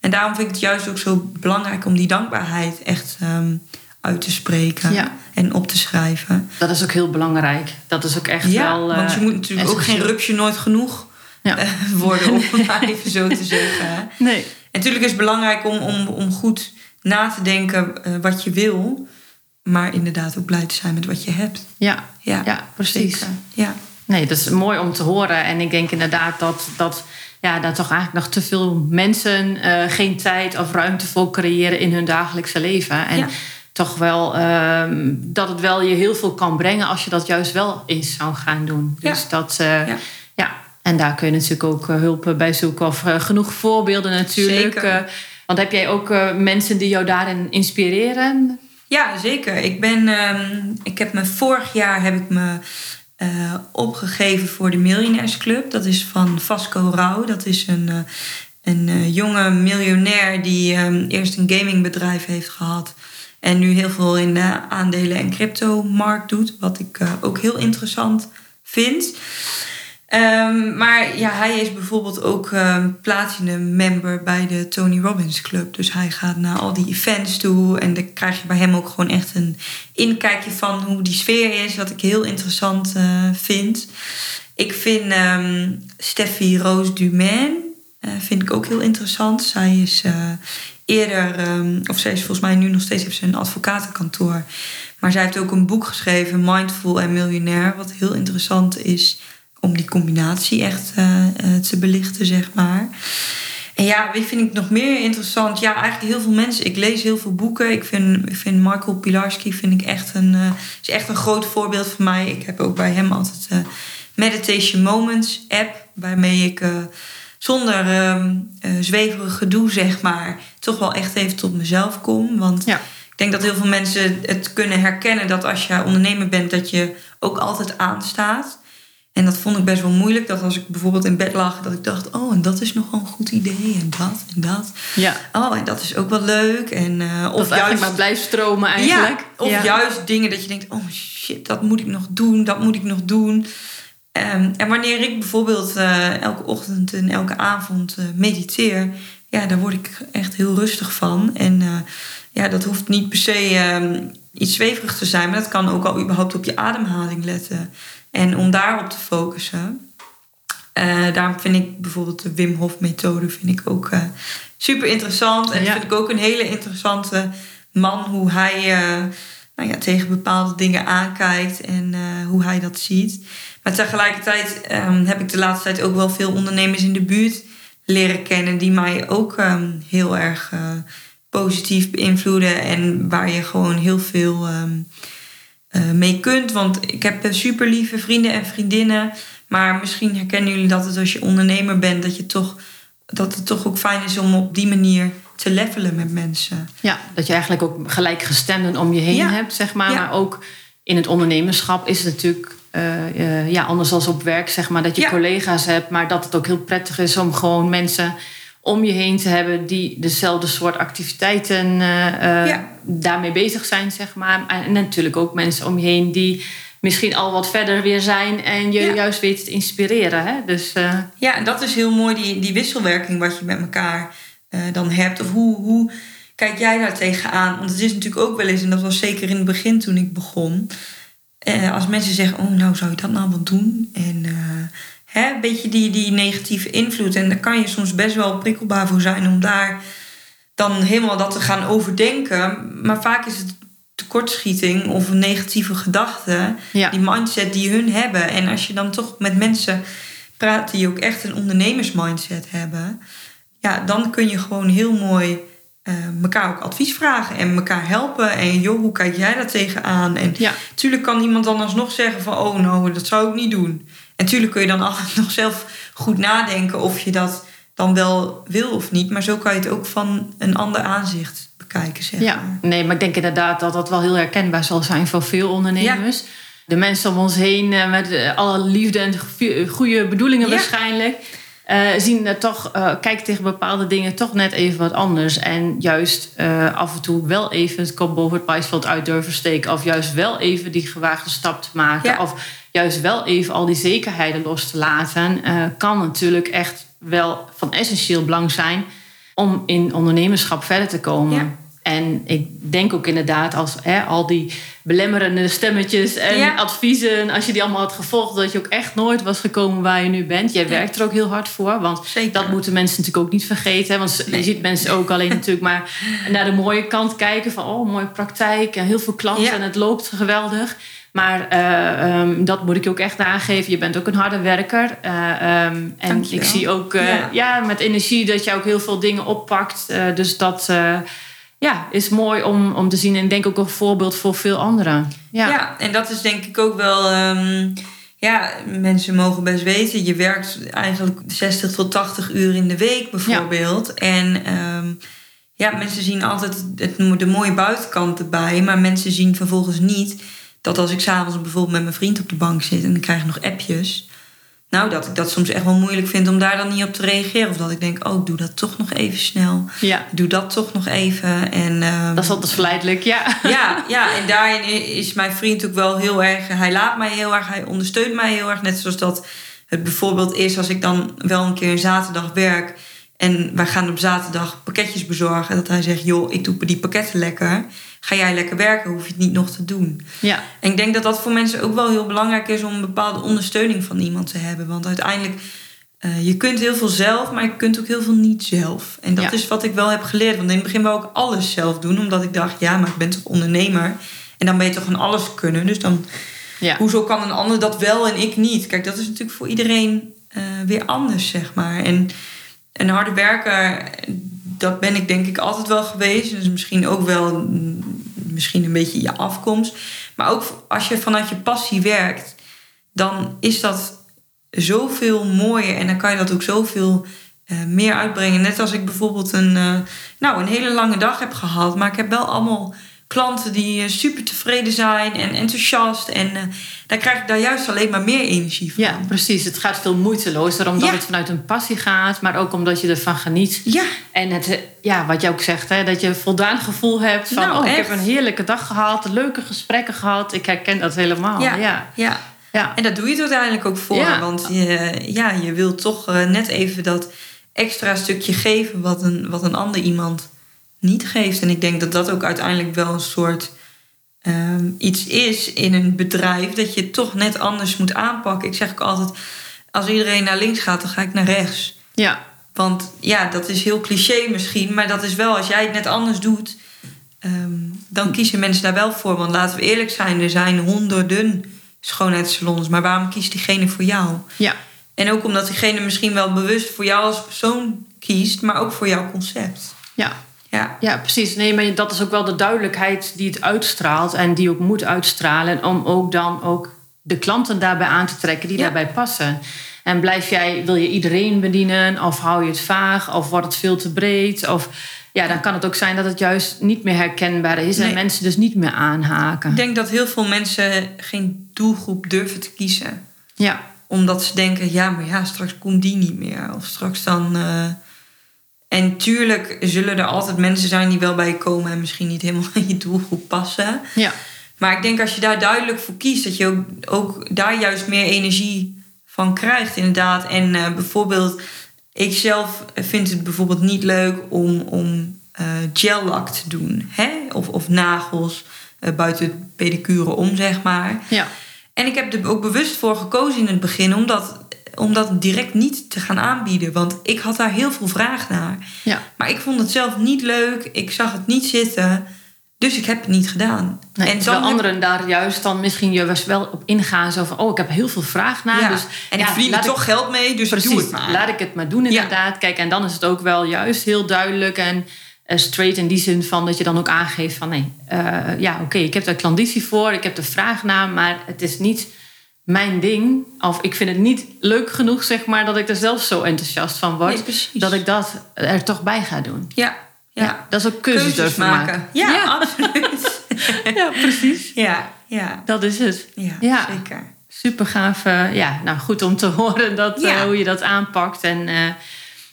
En daarom vind ik het juist ook zo belangrijk om die dankbaarheid echt um, uit te spreken Ja. en op te schrijven. Dat is ook heel belangrijk. Dat is ook echt Ja, wel. want je eh, moet natuurlijk ook geen rupsje nooit genoeg Ja. eh, worden, om het maar even zo te zeggen. En Nee. natuurlijk is het belangrijk om, om, om goed na te denken eh, wat je wil, maar inderdaad ook blij te zijn met wat je hebt. Ja, Ja, ja precies. zeker. Ja. Nee, dat is mooi om te horen. En ik denk inderdaad dat, dat, ja, dat toch eigenlijk nog te veel mensen eh, geen tijd of ruimte voor creëren in hun dagelijkse leven. En Ja. toch wel ehm, dat het wel je heel veel kan brengen als je dat juist wel eens zou gaan doen. Ja. Dus dat, Ja. En daar kun je natuurlijk ook eh, hulp bij zoeken. Of eh, genoeg voorbeelden natuurlijk. Zeker. Eh, want heb jij ook mensen die jou daarin inspireren? Ja, zeker. Ik, ben, ehm, ik heb me vorig jaar heb ik me opgegeven voor de Miljonairsclub. Dat is van Vasco Rauw. Dat is een, een jonge miljonair die ehm, eerst een gamingbedrijf heeft gehad. En nu heel veel in de aandelen- en crypto-markt doet. Wat ik ook heel interessant vind. Ehm, maar ja, hij is bijvoorbeeld ook ehm, platinum member bij de Tony Robbins Club. Dus hij gaat naar al die events toe. En dan krijg je bij hem ook gewoon echt een inkijkje van hoe die sfeer is. Wat ik heel interessant eh, vind. Ik vind ehm Steffi Roos Dumain eh, vind ik ook heel interessant. Zij is eh, eerder, of zij is volgens mij nu nog steeds heeft ze een advocatenkantoor. Maar zij heeft ook een boek geschreven, Mindful en Miljonair. Wat heel interessant is om die combinatie echt eh, eh, te belichten, zeg maar. En ja, wie vind ik nog meer interessant? Ja, eigenlijk heel veel mensen. Ik lees heel veel boeken. Ik vind, ik vind Michael Pilarski vind ik echt een, eh, is echt een groot voorbeeld voor mij. Ik heb ook bij hem altijd eh Meditation Moments app. Waarmee ik zonder ehm eh, zweverig gedoe, zeg maar, toch wel echt even tot mezelf kom. Want Ja. ik denk dat heel veel mensen het kunnen herkennen dat als je ondernemer bent, dat je ook altijd aanstaat. En dat vond ik best wel moeilijk. Dat als ik bijvoorbeeld in bed lag, dat ik dacht: oh, en dat is nog wel een goed idee. En dat en dat. Ja. Oh, en dat is ook wel leuk. En, eh, Of of eigenlijk juist. maar blijft stromen eigenlijk. Ja, of Ja. juist dingen dat je denkt: oh shit, dat moet ik nog doen, dat moet ik nog doen. Ehm, en wanneer ik bijvoorbeeld eh, elke ochtend en elke avond eh, mediteer, ja, daar word ik echt heel rustig van. En ja, dat hoeft niet per se ehm, iets zweverig te zijn, maar dat kan ook al überhaupt op je ademhaling letten. En om daarop te focussen. Eh, daarom vind ik bijvoorbeeld de Wim Hof methode vind ik ook eh, super interessant. En Ja. vind ik ook een hele interessante man hoe hij eh, nou ja, tegen bepaalde dingen aankijkt en hoe hij dat ziet. Maar tegelijkertijd ehm, heb ik de laatste tijd ook wel veel ondernemers in de buurt leren kennen die mij ook ehm, heel erg positief beïnvloeden en waar je gewoon heel veel ehm, eh, mee kunt. Want ik heb super lieve vrienden en vriendinnen. Maar misschien herkennen jullie dat het als je ondernemer bent, dat, je toch, dat het toch ook fijn is om op die manier te levelen met mensen. Ja, dat je eigenlijk ook gelijkgestemden om je heen Ja. hebt, zeg maar. Ja. Maar ook in het ondernemerschap is het natuurlijk eh, eh, ja, anders dan op werk, zeg maar. Dat je Ja. collega's hebt, maar dat het ook heel prettig is om gewoon mensen om je heen te hebben die dezelfde soort activiteiten eh, eh, Ja. daarmee bezig zijn, zeg maar. En natuurlijk ook mensen om je heen die misschien al wat verder weer zijn en je Ja. juist weten te inspireren. Hè? Dus eh, Ja, en dat is heel mooi, die, die wisselwerking wat je met elkaar dan hebt. Of hoe, hoe kijk jij daar tegenaan? Want het is natuurlijk ook wel eens, en dat was zeker in het begin toen ik begon. als mensen zeggen, oh nou zou je dat nou wel doen? En hè, een beetje die, die negatieve invloed. En daar kan je soms best wel prikkelbaar voor zijn om daar dan helemaal dat te gaan overdenken. Maar vaak is het tekortschieting of een negatieve gedachte ja. die mindset die hun hebben. En als je dan toch met mensen praat die ook echt een ondernemersmindset hebben, ja, dan kun je gewoon heel mooi eh elkaar ook advies vragen en elkaar helpen. En joh, hoe kijk jij daar tegenaan? En Ja. tuurlijk kan iemand dan alsnog zeggen van, oh nou, dat zou ik niet doen. En tuurlijk kun je dan altijd *laughs* nog zelf goed nadenken of je dat dan wel wil of niet. Maar zo kan je het ook van een ander aanzicht bekijken, zeg Ja, maar. nee, maar ik denk inderdaad dat dat wel heel herkenbaar zal zijn voor veel ondernemers. De mensen om ons heen eh, met eh, alle liefde en goe- goede bedoelingen Ja. waarschijnlijk. Eh, zien toch, kijken tegen bepaalde dingen toch net even wat anders. En juist eh, af en toe wel even het kop boven het maisveld uit durven steken. Of juist wel even die gewaagde stap te maken. Ja. Of juist wel even al die zekerheden los te laten. kan natuurlijk echt wel van essentieel belang zijn om in ondernemerschap verder te komen. Ja. En ik denk ook inderdaad, als hè, al die belemmerende stemmetjes en adviezen, als je die allemaal had gevolgd, dat je ook echt nooit was gekomen waar je nu bent. Jij werkt er ook heel hard voor, want dat moeten mensen natuurlijk ook niet vergeten. Want je ziet mensen ook alleen natuurlijk maar naar de mooie kant kijken van, oh, mooie praktijk en heel veel klanten en het loopt geweldig. Maar uh, um, dat moet ik je ook echt aangeven. Je bent ook een harde werker. Uh, um, en ik zie ook uh, ja. ja. met energie dat je ook heel veel dingen oppakt. dus dat ja, is mooi om, om te zien. En denk ook een voorbeeld voor veel anderen. Ja, ja en dat is denk ik ook wel. Um, ja, mensen mogen best weten. Je werkt eigenlijk 60 tot 80 uur in de week bijvoorbeeld. En ja, mensen zien altijd het, de mooie buitenkant erbij. Maar mensen zien vervolgens niet dat als ik s'avonds bijvoorbeeld met mijn vriend op de bank zit en ik krijg nog appjes. Nou, dat ik dat soms echt wel moeilijk vind om daar dan niet op te reageren. Of dat ik denk, oh, doe dat toch nog even snel. Ja. Doe dat toch nog even. En, um, dat is altijd verleidelijk, ja. Ja, *laughs* ja, en daarin is mijn vriend ook wel heel erg... Hij laat mij heel erg, hij ondersteunt mij heel erg. Net zoals dat het bijvoorbeeld is als ik dan wel een keer een zaterdag werk... en wij gaan op zaterdag pakketjes bezorgen. Dat hij zegt, joh, ik doe die pakketten lekker ga jij lekker werken, hoef je het niet nog te doen. Ja. En ik denk dat dat voor mensen ook wel heel belangrijk is om een bepaalde ondersteuning van iemand te hebben. Want uiteindelijk, uh, je kunt heel veel zelf, maar je kunt ook heel veel niet zelf. En dat is wat ik wel heb geleerd. Want in het begin wou ik alles zelf doen, omdat ik dacht, ja, maar ik ben toch ondernemer. En dan ben je toch van alles kunnen. Dus dan, ja. hoezo kan een ander dat wel en ik niet? Kijk, dat is natuurlijk voor iedereen uh, weer anders, zeg maar. En een harde werker dat ben ik denk ik altijd wel geweest. Dus misschien ook wel misschien een beetje je afkomst. Maar ook als je vanuit je passie werkt, dan is dat zoveel mooier. En dan kan je dat ook zoveel uh, meer uitbrengen. Net als ik bijvoorbeeld een, uh, nou, een hele lange dag heb gehad. Maar ik heb wel allemaal klanten die eh, super tevreden zijn en enthousiast. En uh, daar krijg ik daar juist alleen maar meer energie van. Ja, precies. Het gaat veel moeitelozer omdat het vanuit een passie gaat, maar ook omdat je ervan geniet. Ja. En het, eh, ja, wat je ook zegt, hè, dat je een voldaan gevoel hebt van: nou, oh, ik heb een heerlijke dag gehad, leuke gesprekken gehad. Ik herken dat helemaal. Ja, ja. ja. ja. En dat doe je het uiteindelijk ook voor. Ja. Want je, ja, je wilt toch net even dat extra stukje geven wat een, wat een ander iemand niet geeft. En ik denk dat dat ook uiteindelijk wel een soort um, iets is in een bedrijf dat je toch net anders moet aanpakken. Ik zeg ook altijd: als iedereen naar links gaat, dan ga ik naar rechts. Ja. Want ja, dat is heel cliché misschien, maar dat is wel als jij het net anders doet, um, dan kiezen mensen daar wel voor. Want laten we eerlijk zijn, er zijn honderden schoonheidssalons, maar waarom kiest diegene voor jou? Ja. En ook omdat diegene misschien wel bewust voor jou als persoon kiest, maar ook voor jouw concept. Ja. Ja. ja, precies. Nee, maar dat is ook wel de duidelijkheid die het uitstraalt en die ook moet uitstralen. Om ook dan ook de klanten daarbij aan te trekken die daarbij passen. En blijf jij, wil je iedereen bedienen of hou je het vaag of wordt het veel te breed? Of ja, dan kan het ook zijn dat het juist niet meer herkenbaar is en mensen dus niet meer aanhaken. Ik denk dat heel veel mensen geen doelgroep durven te kiezen. Ja. Omdat ze denken, ja, maar ja, straks komt die niet meer. Of straks dan. Uh en tuurlijk zullen er altijd mensen zijn die wel bij je komen en misschien niet helemaal *laughs* in je doelgroep passen. Ja. Maar ik denk als je daar duidelijk voor kiest, dat je ook, ook daar juist meer energie van krijgt, inderdaad. En uh, bijvoorbeeld, ik zelf vind het bijvoorbeeld niet leuk om, om uh, gel-lak te doen. Hè? Of, of nagels uh, buiten pedicure om, zeg maar. Ja. En ik heb er ook bewust voor gekozen in het begin, omdat om dat direct niet te gaan aanbieden. Want ik had daar heel veel vraag naar. Ja. Maar ik vond het zelf niet leuk. Ik zag het niet zitten. Dus ik heb het niet gedaan. Nee, en terwijl anderen daar juist dan misschien juist wel op ingaan. Zo van, oh, ik heb heel veel vraag naar. Ja. Dus, en ik verdien er toch geld mee, dus precies, doe het maar. Laat ik het maar doen inderdaad. Kijk, en dan is het ook wel juist heel duidelijk en uh, straight in die zin van dat je dan ook aangeeft van... nee, uh, ja, oké, ik heb daar klanditie voor, ik heb de vraag naar... maar het is niet mijn ding. Of ik vind het niet leuk genoeg, zeg maar, dat ik er zelf zo enthousiast van word. dat ik dat er toch bij ga doen. Ja, ja. dat is ook keuzes, keuzes maken. maken. Ja, ja, absoluut. *laughs* ja, precies. Ja, ja. Dat is het. Ja, zeker. Super gaaf. Ja, nou goed om te *laughs* horen dat, uh, hoe je dat aanpakt. En uh,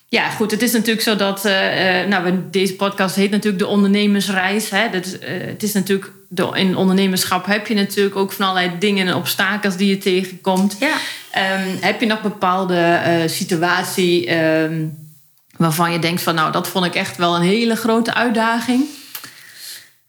ja, goed, het is natuurlijk zo dat... nou, deze podcast heet natuurlijk de ondernemersreis. Hè? Dat, het is natuurlijk in ondernemerschap heb je natuurlijk ook van allerlei dingen en obstakels die je tegenkomt. Ja. Um, heb je nog bepaalde situatie um, waarvan je denkt van nou, dat vond ik echt wel een hele grote uitdaging?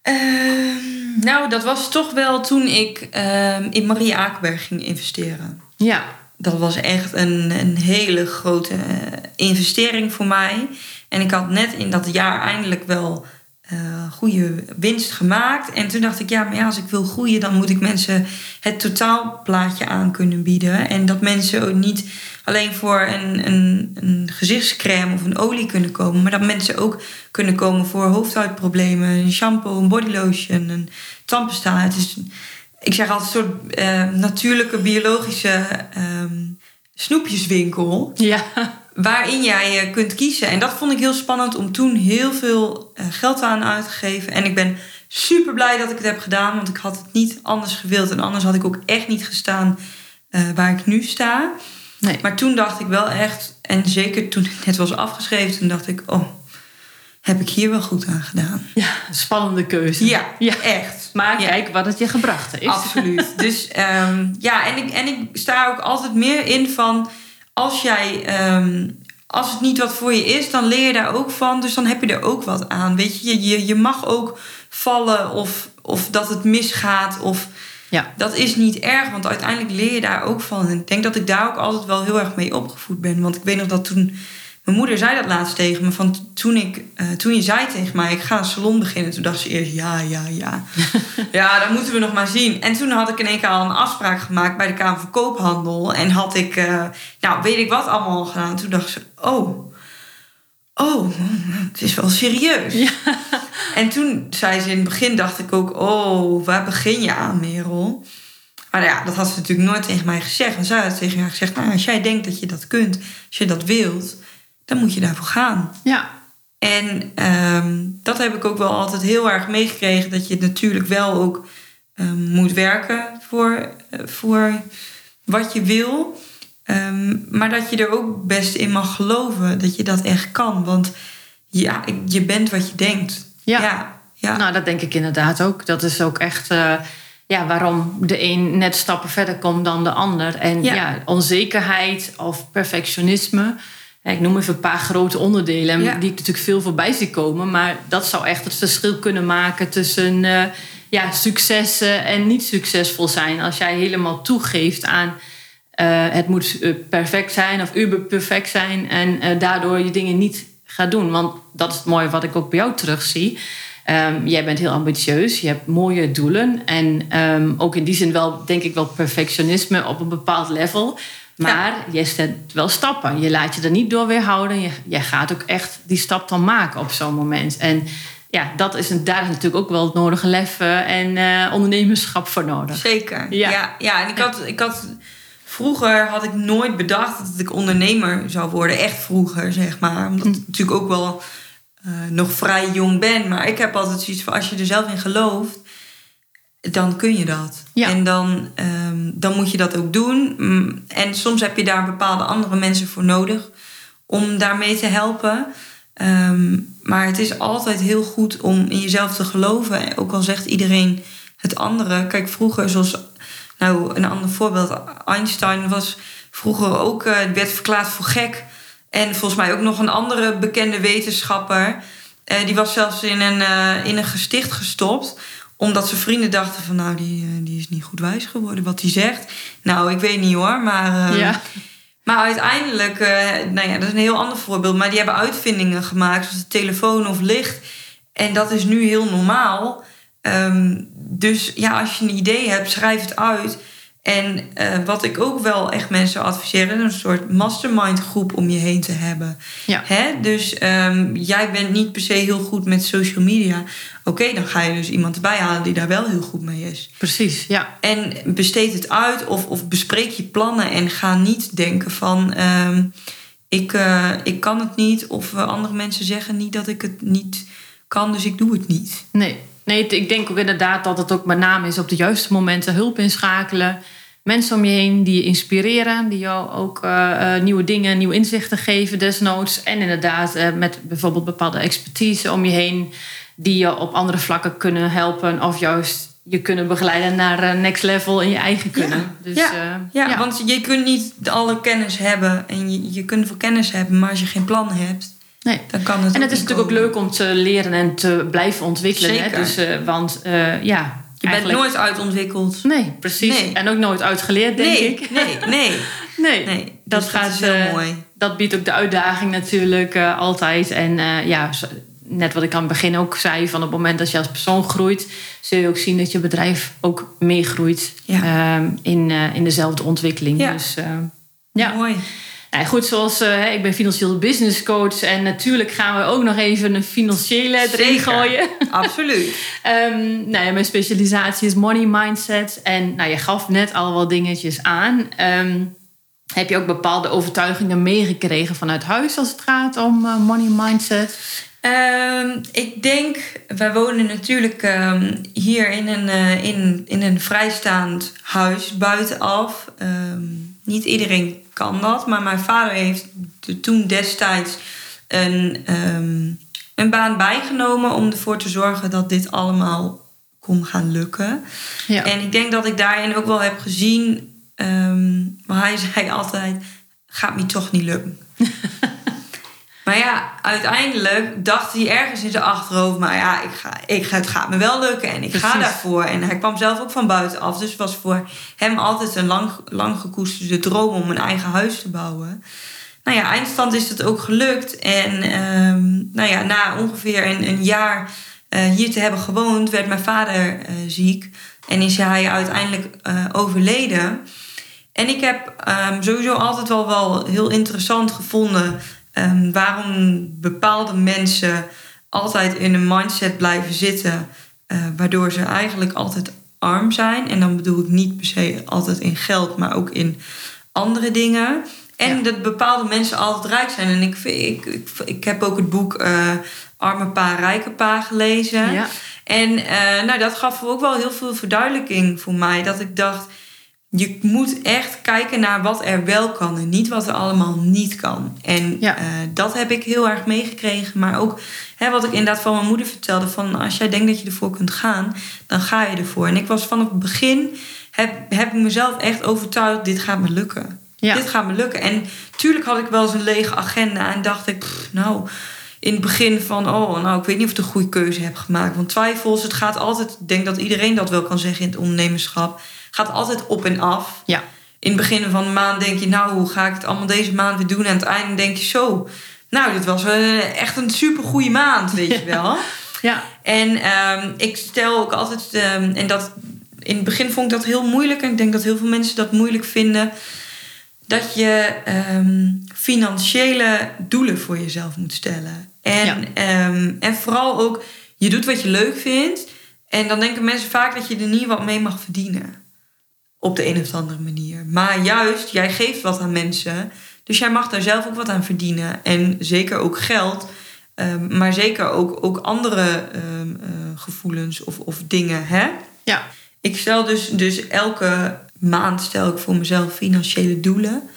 Ehm, nou, dat was toch wel toen ik ehm, in Marie Akenberg ging investeren. Ja. Dat was echt een, een hele grote eh, investering voor mij. En ik had net in dat jaar eindelijk wel uh, goede winst gemaakt. En toen dacht ik, ja, maar ja, als ik wil groeien, dan moet ik mensen het totaalplaatje aan kunnen bieden. En dat mensen ook niet alleen voor een, een, een of een olie kunnen komen, maar dat mensen ook kunnen komen voor hoofdhuidproblemen, een shampoo, een bodylotion, een tandpasta. Het is, ik zeg altijd een soort uh, natuurlijke biologische um, snoepjeswinkel. Ja waarin jij eh, kunt kiezen. En dat vond ik heel spannend om toen heel veel eh, geld aan uit te geven. En ik ben super blij dat ik het heb gedaan, want ik had het niet anders gewild. En anders had ik ook echt niet gestaan uh, waar ik nu sta. Nee. Maar toen dacht ik wel echt, en zeker toen het net was afgeschreven, toen dacht ik, oh, heb ik hier wel goed aan gedaan. Ja, spannende keuze. Ja, ja. echt. Maar Ja. kijk wat het je gebracht heeft. Absoluut. *laughs* dus ehm, ja, en ik, en ik sta ook altijd meer in van als jij. ehm, als het niet wat voor je is, dan leer je daar ook van. Dus dan heb je er ook wat aan. Weet je, je, je, je mag ook vallen of, of dat het misgaat. Of Ja. dat is niet erg, want uiteindelijk leer je daar ook van. En ik denk dat ik daar ook altijd wel heel erg mee opgevoed ben. Want ik weet nog dat toen. Mijn moeder zei dat laatst tegen me. Van toen, ik, eh, toen je zei tegen mij, ik ga een salon beginnen. Toen dacht ze eerst, ja, ja, ja. *laughs* ja, dat moeten we nog maar zien. En toen had ik in één keer al een afspraak gemaakt bij de Kamer van Koophandel. En had ik, eh, nou, weet ik wat allemaal gedaan. Toen dacht ze, oh, oh, het is wel serieus. En toen zei ze in het begin, dacht ik ook, oh, waar begin je aan, Merel? Maar ja, dat had ze natuurlijk nooit tegen mij gezegd. En zij had tegen haar gezegd, nou, als jij denkt dat je dat kunt, als je dat wilt, dan moet je daarvoor gaan. Ja. En ehm, dat heb ik ook wel altijd heel erg meegekregen. Dat je natuurlijk wel ook ehm, moet werken voor, eh, voor wat je wil. Ehm, maar dat je er ook best in mag geloven dat je dat echt kan. Want ja, je bent wat je denkt. Ja. ja, ja. Nou, dat denk ik inderdaad ook. Dat is ook echt eh, ja, waarom de een net stappen verder komt dan de ander. En ja. Ja. onzekerheid of perfectionisme. Ja, Ik noem even een paar grote onderdelen Ja. die ik natuurlijk veel voorbij zie komen. Maar dat zou echt het verschil kunnen maken tussen eh, ja, successen en niet succesvol zijn. Als jij helemaal toegeeft aan eh, het moet eh, perfect zijn of uber perfect zijn. En daardoor je dingen niet gaat doen. Want dat is het mooie wat ik ook bij jou terugzie. Ehm, jij bent heel ambitieus, je hebt mooie doelen. En ehm, ook in die zin wel, denk ik, wel perfectionisme op een bepaald level. Maar je zet wel stappen. Je laat je er niet door weerhouden. Je, jij gaat ook echt die stap dan maken op zo'n moment. En ja, dat is een, daar is natuurlijk ook wel het nodige lef eh, en eh, ondernemerschap voor nodig. Zeker. Ja. Ja, ja, en ik had, ik had. Vroeger had ik nooit bedacht dat ik ondernemer zou worden. Echt vroeger, zeg maar. Omdat ik natuurlijk ook wel eh, nog vrij jong ben. Maar ik heb altijd zoiets van: als je er zelf in gelooft, dan kun je dat. Ja. En dan, ehm, dan moet je dat ook doen. Mm, En soms heb je daar bepaalde andere mensen voor nodig om daarmee te helpen. Ehm, maar het is altijd heel goed om in jezelf te geloven. Ook al zegt iedereen het andere. Kijk, vroeger, zoals nou een ander voorbeeld, Einstein was vroeger ook eh, werd verklaard voor gek. En volgens mij ook nog een andere bekende wetenschapper. Eh, die was zelfs in een, eh, in een gesticht gestopt omdat zijn vrienden dachten van nou, die, eh, die is niet goed wijs geworden wat hij zegt. Nou, ik weet niet hoor, maar... eh, Ja. maar uiteindelijk, eh, nou ja, dat is een heel ander voorbeeld. Maar die hebben uitvindingen gemaakt, zoals de telefoon of licht. En dat is nu heel normaal. Ehm, dus ja, als je een idee hebt, schrijf het uit. En eh, wat ik ook wel echt mensen adviseer, is een soort mastermind groep om je heen te hebben. Ja. Hè? Dus ehm, jij bent niet per se heel goed met social media. Oké, dan ga je dus iemand erbij halen die daar wel heel goed mee is. Precies, ja. En besteed het uit of, of bespreek je plannen en ga niet denken van ehm, ik, eh, ik kan het niet of eh, andere mensen zeggen niet dat ik het niet kan, dus ik doe het niet. Nee. nee, ik denk ook inderdaad dat het ook met name is op de juiste momenten hulp inschakelen. Mensen om je heen die je inspireren, die jou ook eh, nieuwe dingen, nieuwe inzichten geven desnoods. En inderdaad met bijvoorbeeld bepaalde expertise om je heen die je op andere vlakken kunnen helpen. Of juist je kunnen begeleiden naar eh, next level in je eigen kunnen. Dus, ja. eh, Ja, want je kunt niet alle kennis hebben en je, je kunt veel kennis hebben, maar als je geen plan hebt, Nee. Dan kan het En het is natuurlijk ook leuk om te leren en te blijven ontwikkelen. Hè? Zeker. Dus, eh, want ja, Je bent nooit uitontwikkeld. Nee, precies. Nee. En ook nooit uitgeleerd, denk nee, ik. nee, nee, *laughs* Nee, nee. dat Dus gaat is heel mooi. Dat biedt ook de uitdaging natuurlijk altijd. En ja, net wat ik aan het begin ook zei, van op het moment dat je als persoon groeit, zul je ook zien dat je bedrijf ook meegroeit Ja. ehm, in, eh, in dezelfde ontwikkeling. Ja. Dus eh, ja. Mooi. Nou, goed, zoals eh, ik ben financieel business coach en natuurlijk gaan we ook nog even een financiële erin Zeker. gooien. *laughs* Absoluut. Ehm, nou ja, mijn specialisatie is money mindset. En nou, je gaf net al wat dingetjes aan. Ehm, heb je ook bepaalde overtuigingen meegekregen vanuit huis als het gaat om eh, money mindset? Ehm, ik denk, wij wonen natuurlijk ehm, hier in een, eh, in, in een vrijstaand huis buitenaf. Ehm, niet iedereen kan dat, maar mijn vader heeft de- toen destijds een, een baan bijgenomen om ervoor te zorgen dat dit allemaal kon gaan lukken. Ja. En ik denk dat ik daarin ook wel heb gezien, maar hij zei altijd: gaat me toch niet lukken. *laughs* maar ja, uiteindelijk dacht hij ergens in zijn achterhoofd: maar ja, ik ga, ik ga, het gaat me wel lukken en ik ga daarvoor. En hij kwam zelf ook van buitenaf, dus het was voor hem altijd een lang, lang gekoesterde droom om een eigen huis te bouwen. Nou ja, eindstand is het ook gelukt. En ehm, nou ja, na ongeveer een, een jaar eh, hier te hebben gewoond, werd mijn vader eh, ziek. En is hij uiteindelijk eh, overleden. En ik heb ehm, sowieso altijd wel, wel heel interessant gevonden ehm, waarom bepaalde mensen altijd in een mindset blijven zitten, eh, waardoor ze eigenlijk altijd arm zijn. En dan bedoel ik niet per se altijd in geld, maar ook in andere dingen. En Ja. dat bepaalde mensen altijd rijk zijn. En ik, ik, ik heb ook het boek eh, Arme Pa, Rijke Pa gelezen. Ja. En eh, nou, dat gaf ook wel heel veel verduidelijking voor mij. Dat ik dacht, je moet echt kijken naar wat er wel kan en niet wat er allemaal niet kan. En Ja. eh, dat heb ik heel erg meegekregen. Maar ook hè, wat ik inderdaad van mijn moeder vertelde: van als jij denkt dat je ervoor kunt gaan, dan ga je ervoor. En ik was van het begin, heb, heb ik mezelf echt overtuigd: dit gaat me lukken. Ja. Dit gaat me lukken. En tuurlijk had ik wel eens een lege agenda en dacht ik, pff, nou, in het begin van, oh, nou, ik weet niet of ik de goede keuze heb gemaakt. Want twijfels, het gaat altijd, ik denk dat iedereen dat wel kan zeggen in het ondernemerschap, gaat altijd op en af. Ja. In het begin van de maand denk je, nou, hoe ga ik het allemaal deze maand weer doen? En aan het einde denk je, zo, nou, dit was eh, echt een super goede maand, weet je wel. Ja. En ehm, ik stel ook altijd, ehm, en dat in het begin vond ik dat heel moeilijk. En ik denk dat heel veel mensen dat moeilijk vinden. Dat je ehm, financiële doelen voor jezelf moet stellen. En, Ja. en vooral ook, je doet wat je leuk vindt. En dan denken mensen vaak dat je er niet wat mee mag verdienen. Op de een of andere manier. Maar juist, jij geeft wat aan mensen. Dus jij mag daar zelf ook wat aan verdienen. En zeker ook geld. Ehm, maar zeker ook, ook andere ehm, eh, gevoelens of, of dingen. Hè? Ja. Ik stel dus, dus elke maand stel ik voor mezelf financiële doelen.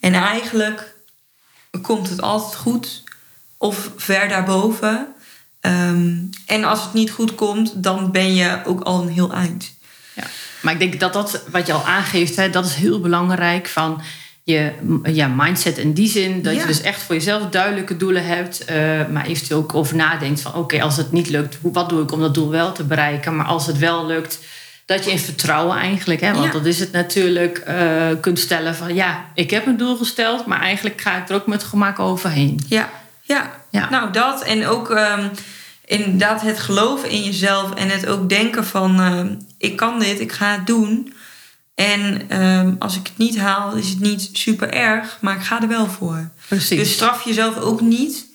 En eigenlijk komt het altijd goed. Of ver daarboven. Ehm, en als het niet goed komt, dan ben je ook al een heel eind. Ja. Maar ik denk dat dat wat je al aangeeft, hè, dat is heel belangrijk van je ja, mindset in die zin. Dat Ja. je dus echt voor jezelf duidelijke doelen hebt. eh, maar eventueel ook over nadenkt van oké, als het niet lukt, wat doe ik om dat doel wel te bereiken? Maar als het wel lukt, dat je in vertrouwen eigenlijk, hè, want Ja. dat is het natuurlijk, eh, kunt stellen van ja, ik heb een doel gesteld, maar eigenlijk ga ik er ook met gemak overheen. Ja, ja. Ja. nou dat. En ook ehm, inderdaad het geloven in jezelf. En het ook denken van, ehm, ik kan dit, ik ga het doen. En ehm, als ik het niet haal, is het niet super erg. Maar ik ga er wel voor. Precies. Dus straf jezelf ook niet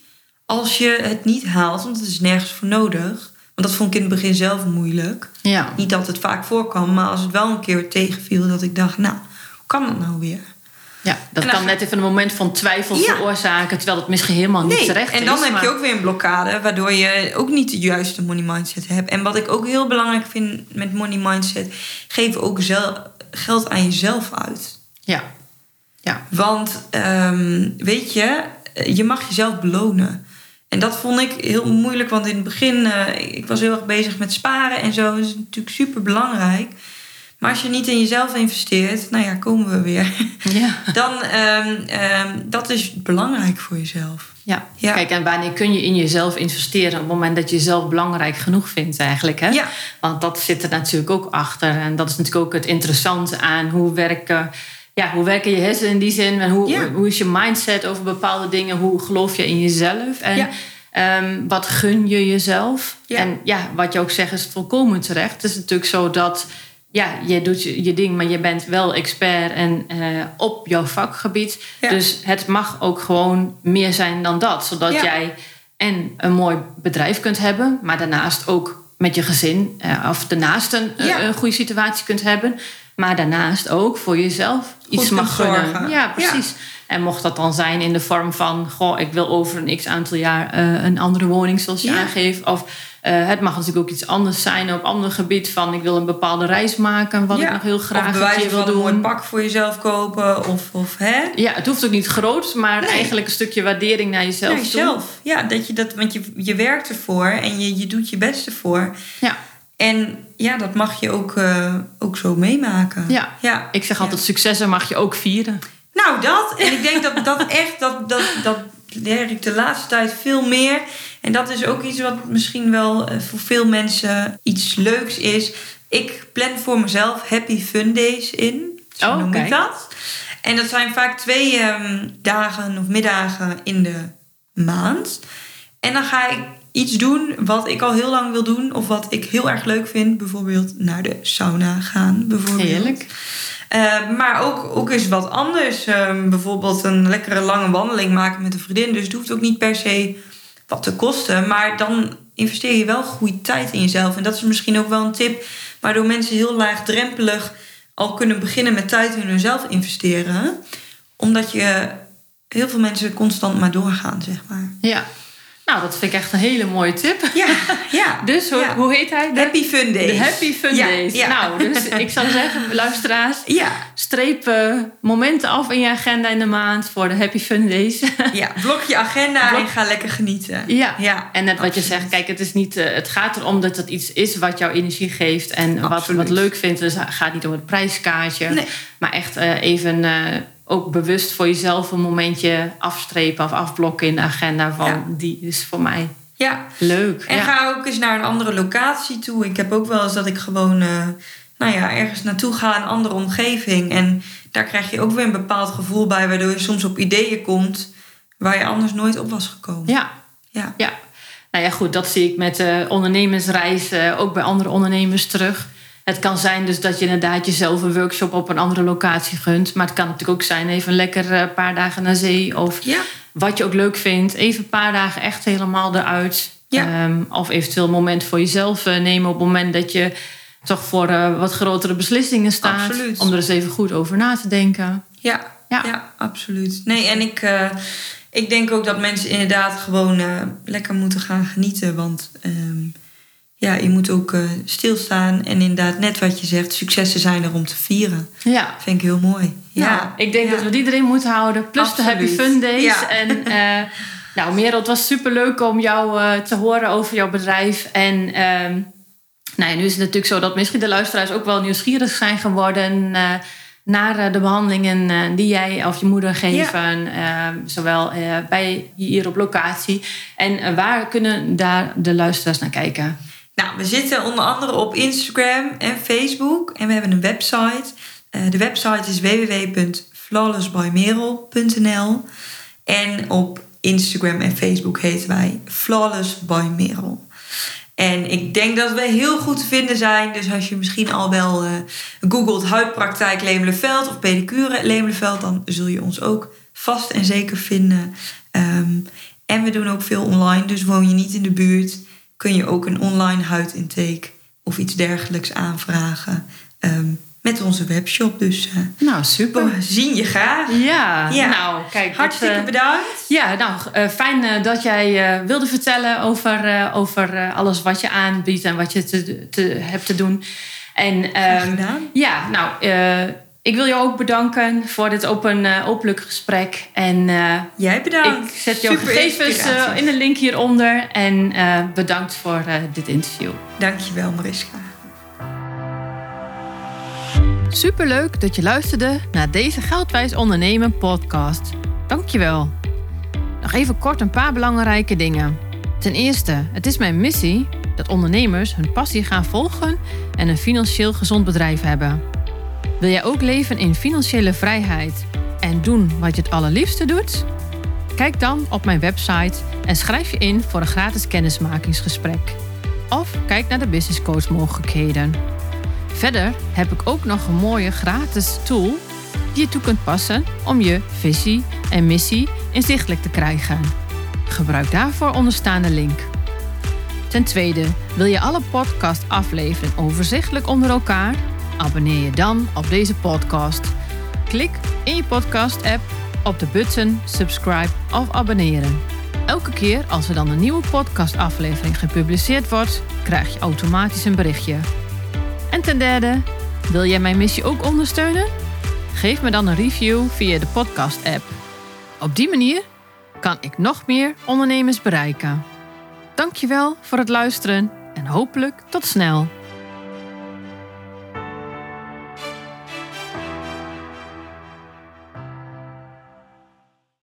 als je het niet haalt. Want het is nergens voor nodig. Want dat vond ik in het begin zelf moeilijk. ja. Niet dat het vaak voorkwam. Maar als het wel een keer tegenviel, dat ik dacht, nou, hoe kan dat nou weer? Ja, dat kan net even een moment van twijfel Ja. veroorzaken, terwijl het misschien helemaal niet Nee, terecht is. en dan heb maar- je ook weer een blokkade, waardoor je ook niet de juiste money mindset hebt. En wat ik ook heel belangrijk vind met money mindset, geef ook zel- geld aan jezelf uit. Ja. Ja. Want ehm, weet je, je mag jezelf belonen. En dat vond ik heel moeilijk, want in het begin, eh, ik was heel erg bezig met sparen en zo. Dat is natuurlijk super belangrijk. Maar als je niet in jezelf investeert, nou ja, komen we weer. *laughs* Ja. *laughs* Dan, ehm, dat is belangrijk voor jezelf. Ja. Ja. kijk, en wanneer kun je in jezelf investeren? Op het moment dat je jezelf belangrijk genoeg vindt, eigenlijk. Hè? Ja. Want dat zit er natuurlijk ook achter. En dat is natuurlijk ook het interessante aan hoe werken, ja, hoe werken je hersenen in die zin. En hoe, Ja. hoe is je mindset over bepaalde dingen? Hoe geloof je in jezelf? En Ja. ehm, wat gun je jezelf? Ja. En ja, wat je ook zegt is volkomen terecht. Het is natuurlijk zo dat ja, je doet je, je ding, maar je bent wel expert en eh, op jouw vakgebied. Ja. Dus het mag ook gewoon meer zijn dan dat. Zodat Ja. jij en een mooi bedrijf kunt hebben, maar daarnaast ook met je gezin eh, of daarnaast een, Ja. een goede situatie kunt hebben. Maar daarnaast ook voor jezelf iets mag gunnen. Ja, precies. En mocht dat dan zijn in de vorm van... goh, ik wil over een x aantal jaar eh, een andere woning zoals je aangeeft. Of eh, het mag natuurlijk ook iets anders zijn op ander gebied. Van ik wil een bepaalde reis maken, wat ik nog heel graag een bewijs keer wil van een mooi doen. pak voor jezelf kopen. Of, of hè? Ja, het hoeft ook niet groot, maar Nee. eigenlijk een stukje waardering naar jezelf Nee, toe. zelf. Ja, dat je dat, want je, je werkt ervoor en je, je doet je best ervoor. Ja. En ja, dat mag je ook, eh, ook zo meemaken. Ja. ja. Ik zeg Ja. altijd, successen mag je ook vieren. Nou, dat. En ik denk dat dat echt, dat, dat, dat leer ik de laatste tijd veel meer. En dat is ook iets wat misschien wel eh, voor veel mensen iets leuks is. Ik plan voor mezelf happy fun days in. Zo Oh, noem ik dat. En dat zijn vaak twee ehm, dagen of middagen in de maand. En dan ga ik iets doen wat ik al heel lang wil doen. Of wat ik heel erg leuk vind. Bijvoorbeeld naar de sauna gaan. Bijvoorbeeld. Heerlijk. Eh, maar ook, ook eens wat anders. Ehm, bijvoorbeeld een lekkere lange wandeling maken met een vriendin. Dus het hoeft ook niet per se wat te kosten. Maar dan investeer je wel goede tijd in jezelf. En dat is misschien ook wel een tip. Waardoor mensen heel laagdrempelig al kunnen beginnen met tijd in hunzelf investeren. Omdat je heel veel mensen constant maar doorgaan, zeg maar. Ja. Nou, dat vind ik echt een hele mooie tip. Ja, ja. *laughs* Dus hoe, Ja. hoe heet hij? De, Happy Fun Days. de Happy Fun Ja, Days. ja. Nou, dus *laughs* ik zou zeggen, luisteraars, Ja, streep eh, momenten af in je agenda in de maand voor de Happy Fun Days. *laughs* ja, blok je agenda Blok- en ga lekker genieten. ja. Ja, En net wat je zegt, kijk, het, is niet, eh, het gaat erom dat het iets is wat jouw energie geeft en wat, Absoluut. wat leuk vindt. Dus het gaat niet om het prijskaartje, Nee. maar echt eh, even ook bewust voor jezelf een momentje afstrepen of afblokken in de agenda van Ja. die is voor mij Ja, leuk. En ja. ga ook eens naar een andere locatie toe. Ik heb ook wel eens dat ik gewoon eh, nou ja, ergens naartoe ga, een andere omgeving. En daar krijg je ook weer een bepaald gevoel bij, waardoor je soms op ideeën komt waar je anders nooit op was gekomen. ja, Ja. Ja, nou ja, goed, dat zie ik met de ondernemersreis eh, ook bij andere ondernemers terug. Het kan zijn dus dat je inderdaad jezelf een workshop op een andere locatie gunt. Maar het kan natuurlijk ook zijn even lekker een paar dagen naar zee. Of Ja. wat je ook leuk vindt. Even een paar dagen echt helemaal eruit. Ja. Ehm, of eventueel een moment voor jezelf eh, nemen op het moment dat je toch voor eh, wat grotere beslissingen staat. Absoluut. Om er eens even goed over na te denken. Ja, Ja. ja. absoluut. Nee, en ik, eh, ik denk ook dat mensen inderdaad gewoon eh, lekker moeten gaan genieten. Want ehm, ja, je moet ook eh, stilstaan. En inderdaad, net wat je zegt, successen zijn er om te vieren. Ja. Vind ik heel mooi. Ja, Nou, ik denk Ja. dat we die erin moeten houden. Plus de Happy. Fun Days. Ja. En *laughs* eh, nou, Merel, het was super leuk om jou eh, te horen over jouw bedrijf. En ehm, nou ja, nu is het natuurlijk zo dat misschien de luisteraars ook wel nieuwsgierig zijn geworden. eh, naar de behandelingen eh, die jij of je moeder geven. Ehm, zowel eh, bij hier op locatie. En waar kunnen daar de luisteraars naar kijken? Nou, we zitten onder andere op Instagram en Facebook. En we hebben een website. Eh, de website is www.flawlessbymerel.nl En op Instagram en Facebook heten wij Flawless by Merel. En ik denk dat we heel goed te vinden zijn. Dus als je misschien al wel eh googelt huidpraktijk Lemelenveld of pedicure Lemelenveld... dan zul je ons ook vast en zeker vinden. Ehm, en we doen ook veel online. Dus woon je niet in de buurt... kun je ook een online huidintake of iets dergelijks aanvragen... ehm, met onze webshop. Dus Nou, super. we zien je graag. Ja, Ja. nou, kijk. Hartstikke eh, bedankt. Ja, nou, eh, fijn eh, dat jij wilde vertellen over, over alles wat je aanbiedt en wat je te, te, hebt te doen. En ehm, gedaan. ja, nou, ik wil je ook bedanken voor dit open, openlijk gesprek. En eh, Jij bedankt. ik zet jouw Super gegevens eh, in de link hieronder. En eh, bedankt voor eh, dit interview. Dankjewel Mariska. Superleuk dat je luisterde naar deze Geldwijs Ondernemen podcast. Dankjewel. Nog even kort een paar belangrijke dingen. Ten eerste, het is mijn missie dat ondernemers hun passie gaan volgen en een financieel gezond bedrijf hebben. Wil jij ook leven in financiële vrijheid en doen wat je het allerliefste doet? Kijk dan op mijn website en schrijf je in voor een gratis kennismakingsgesprek. Of kijk naar de business coach mogelijkheden. Verder heb ik ook nog een mooie gratis tool die je toe kunt passen om je visie en missie inzichtelijk te krijgen. Gebruik daarvoor onderstaande link. Ten tweede, wil je alle podcast-afleveringen overzichtelijk onder elkaar? Abonneer je dan op deze podcast. Klik in je podcast-app op de button subscribe of abonneren. Elke keer als er dan een nieuwe podcast-aflevering gepubliceerd wordt, krijg je automatisch een berichtje. En ten derde, wil jij mijn missie ook ondersteunen? Geef me dan een review via de podcast-app. Op die manier kan ik nog meer ondernemers bereiken. Dankjewel voor het luisteren en hopelijk tot snel.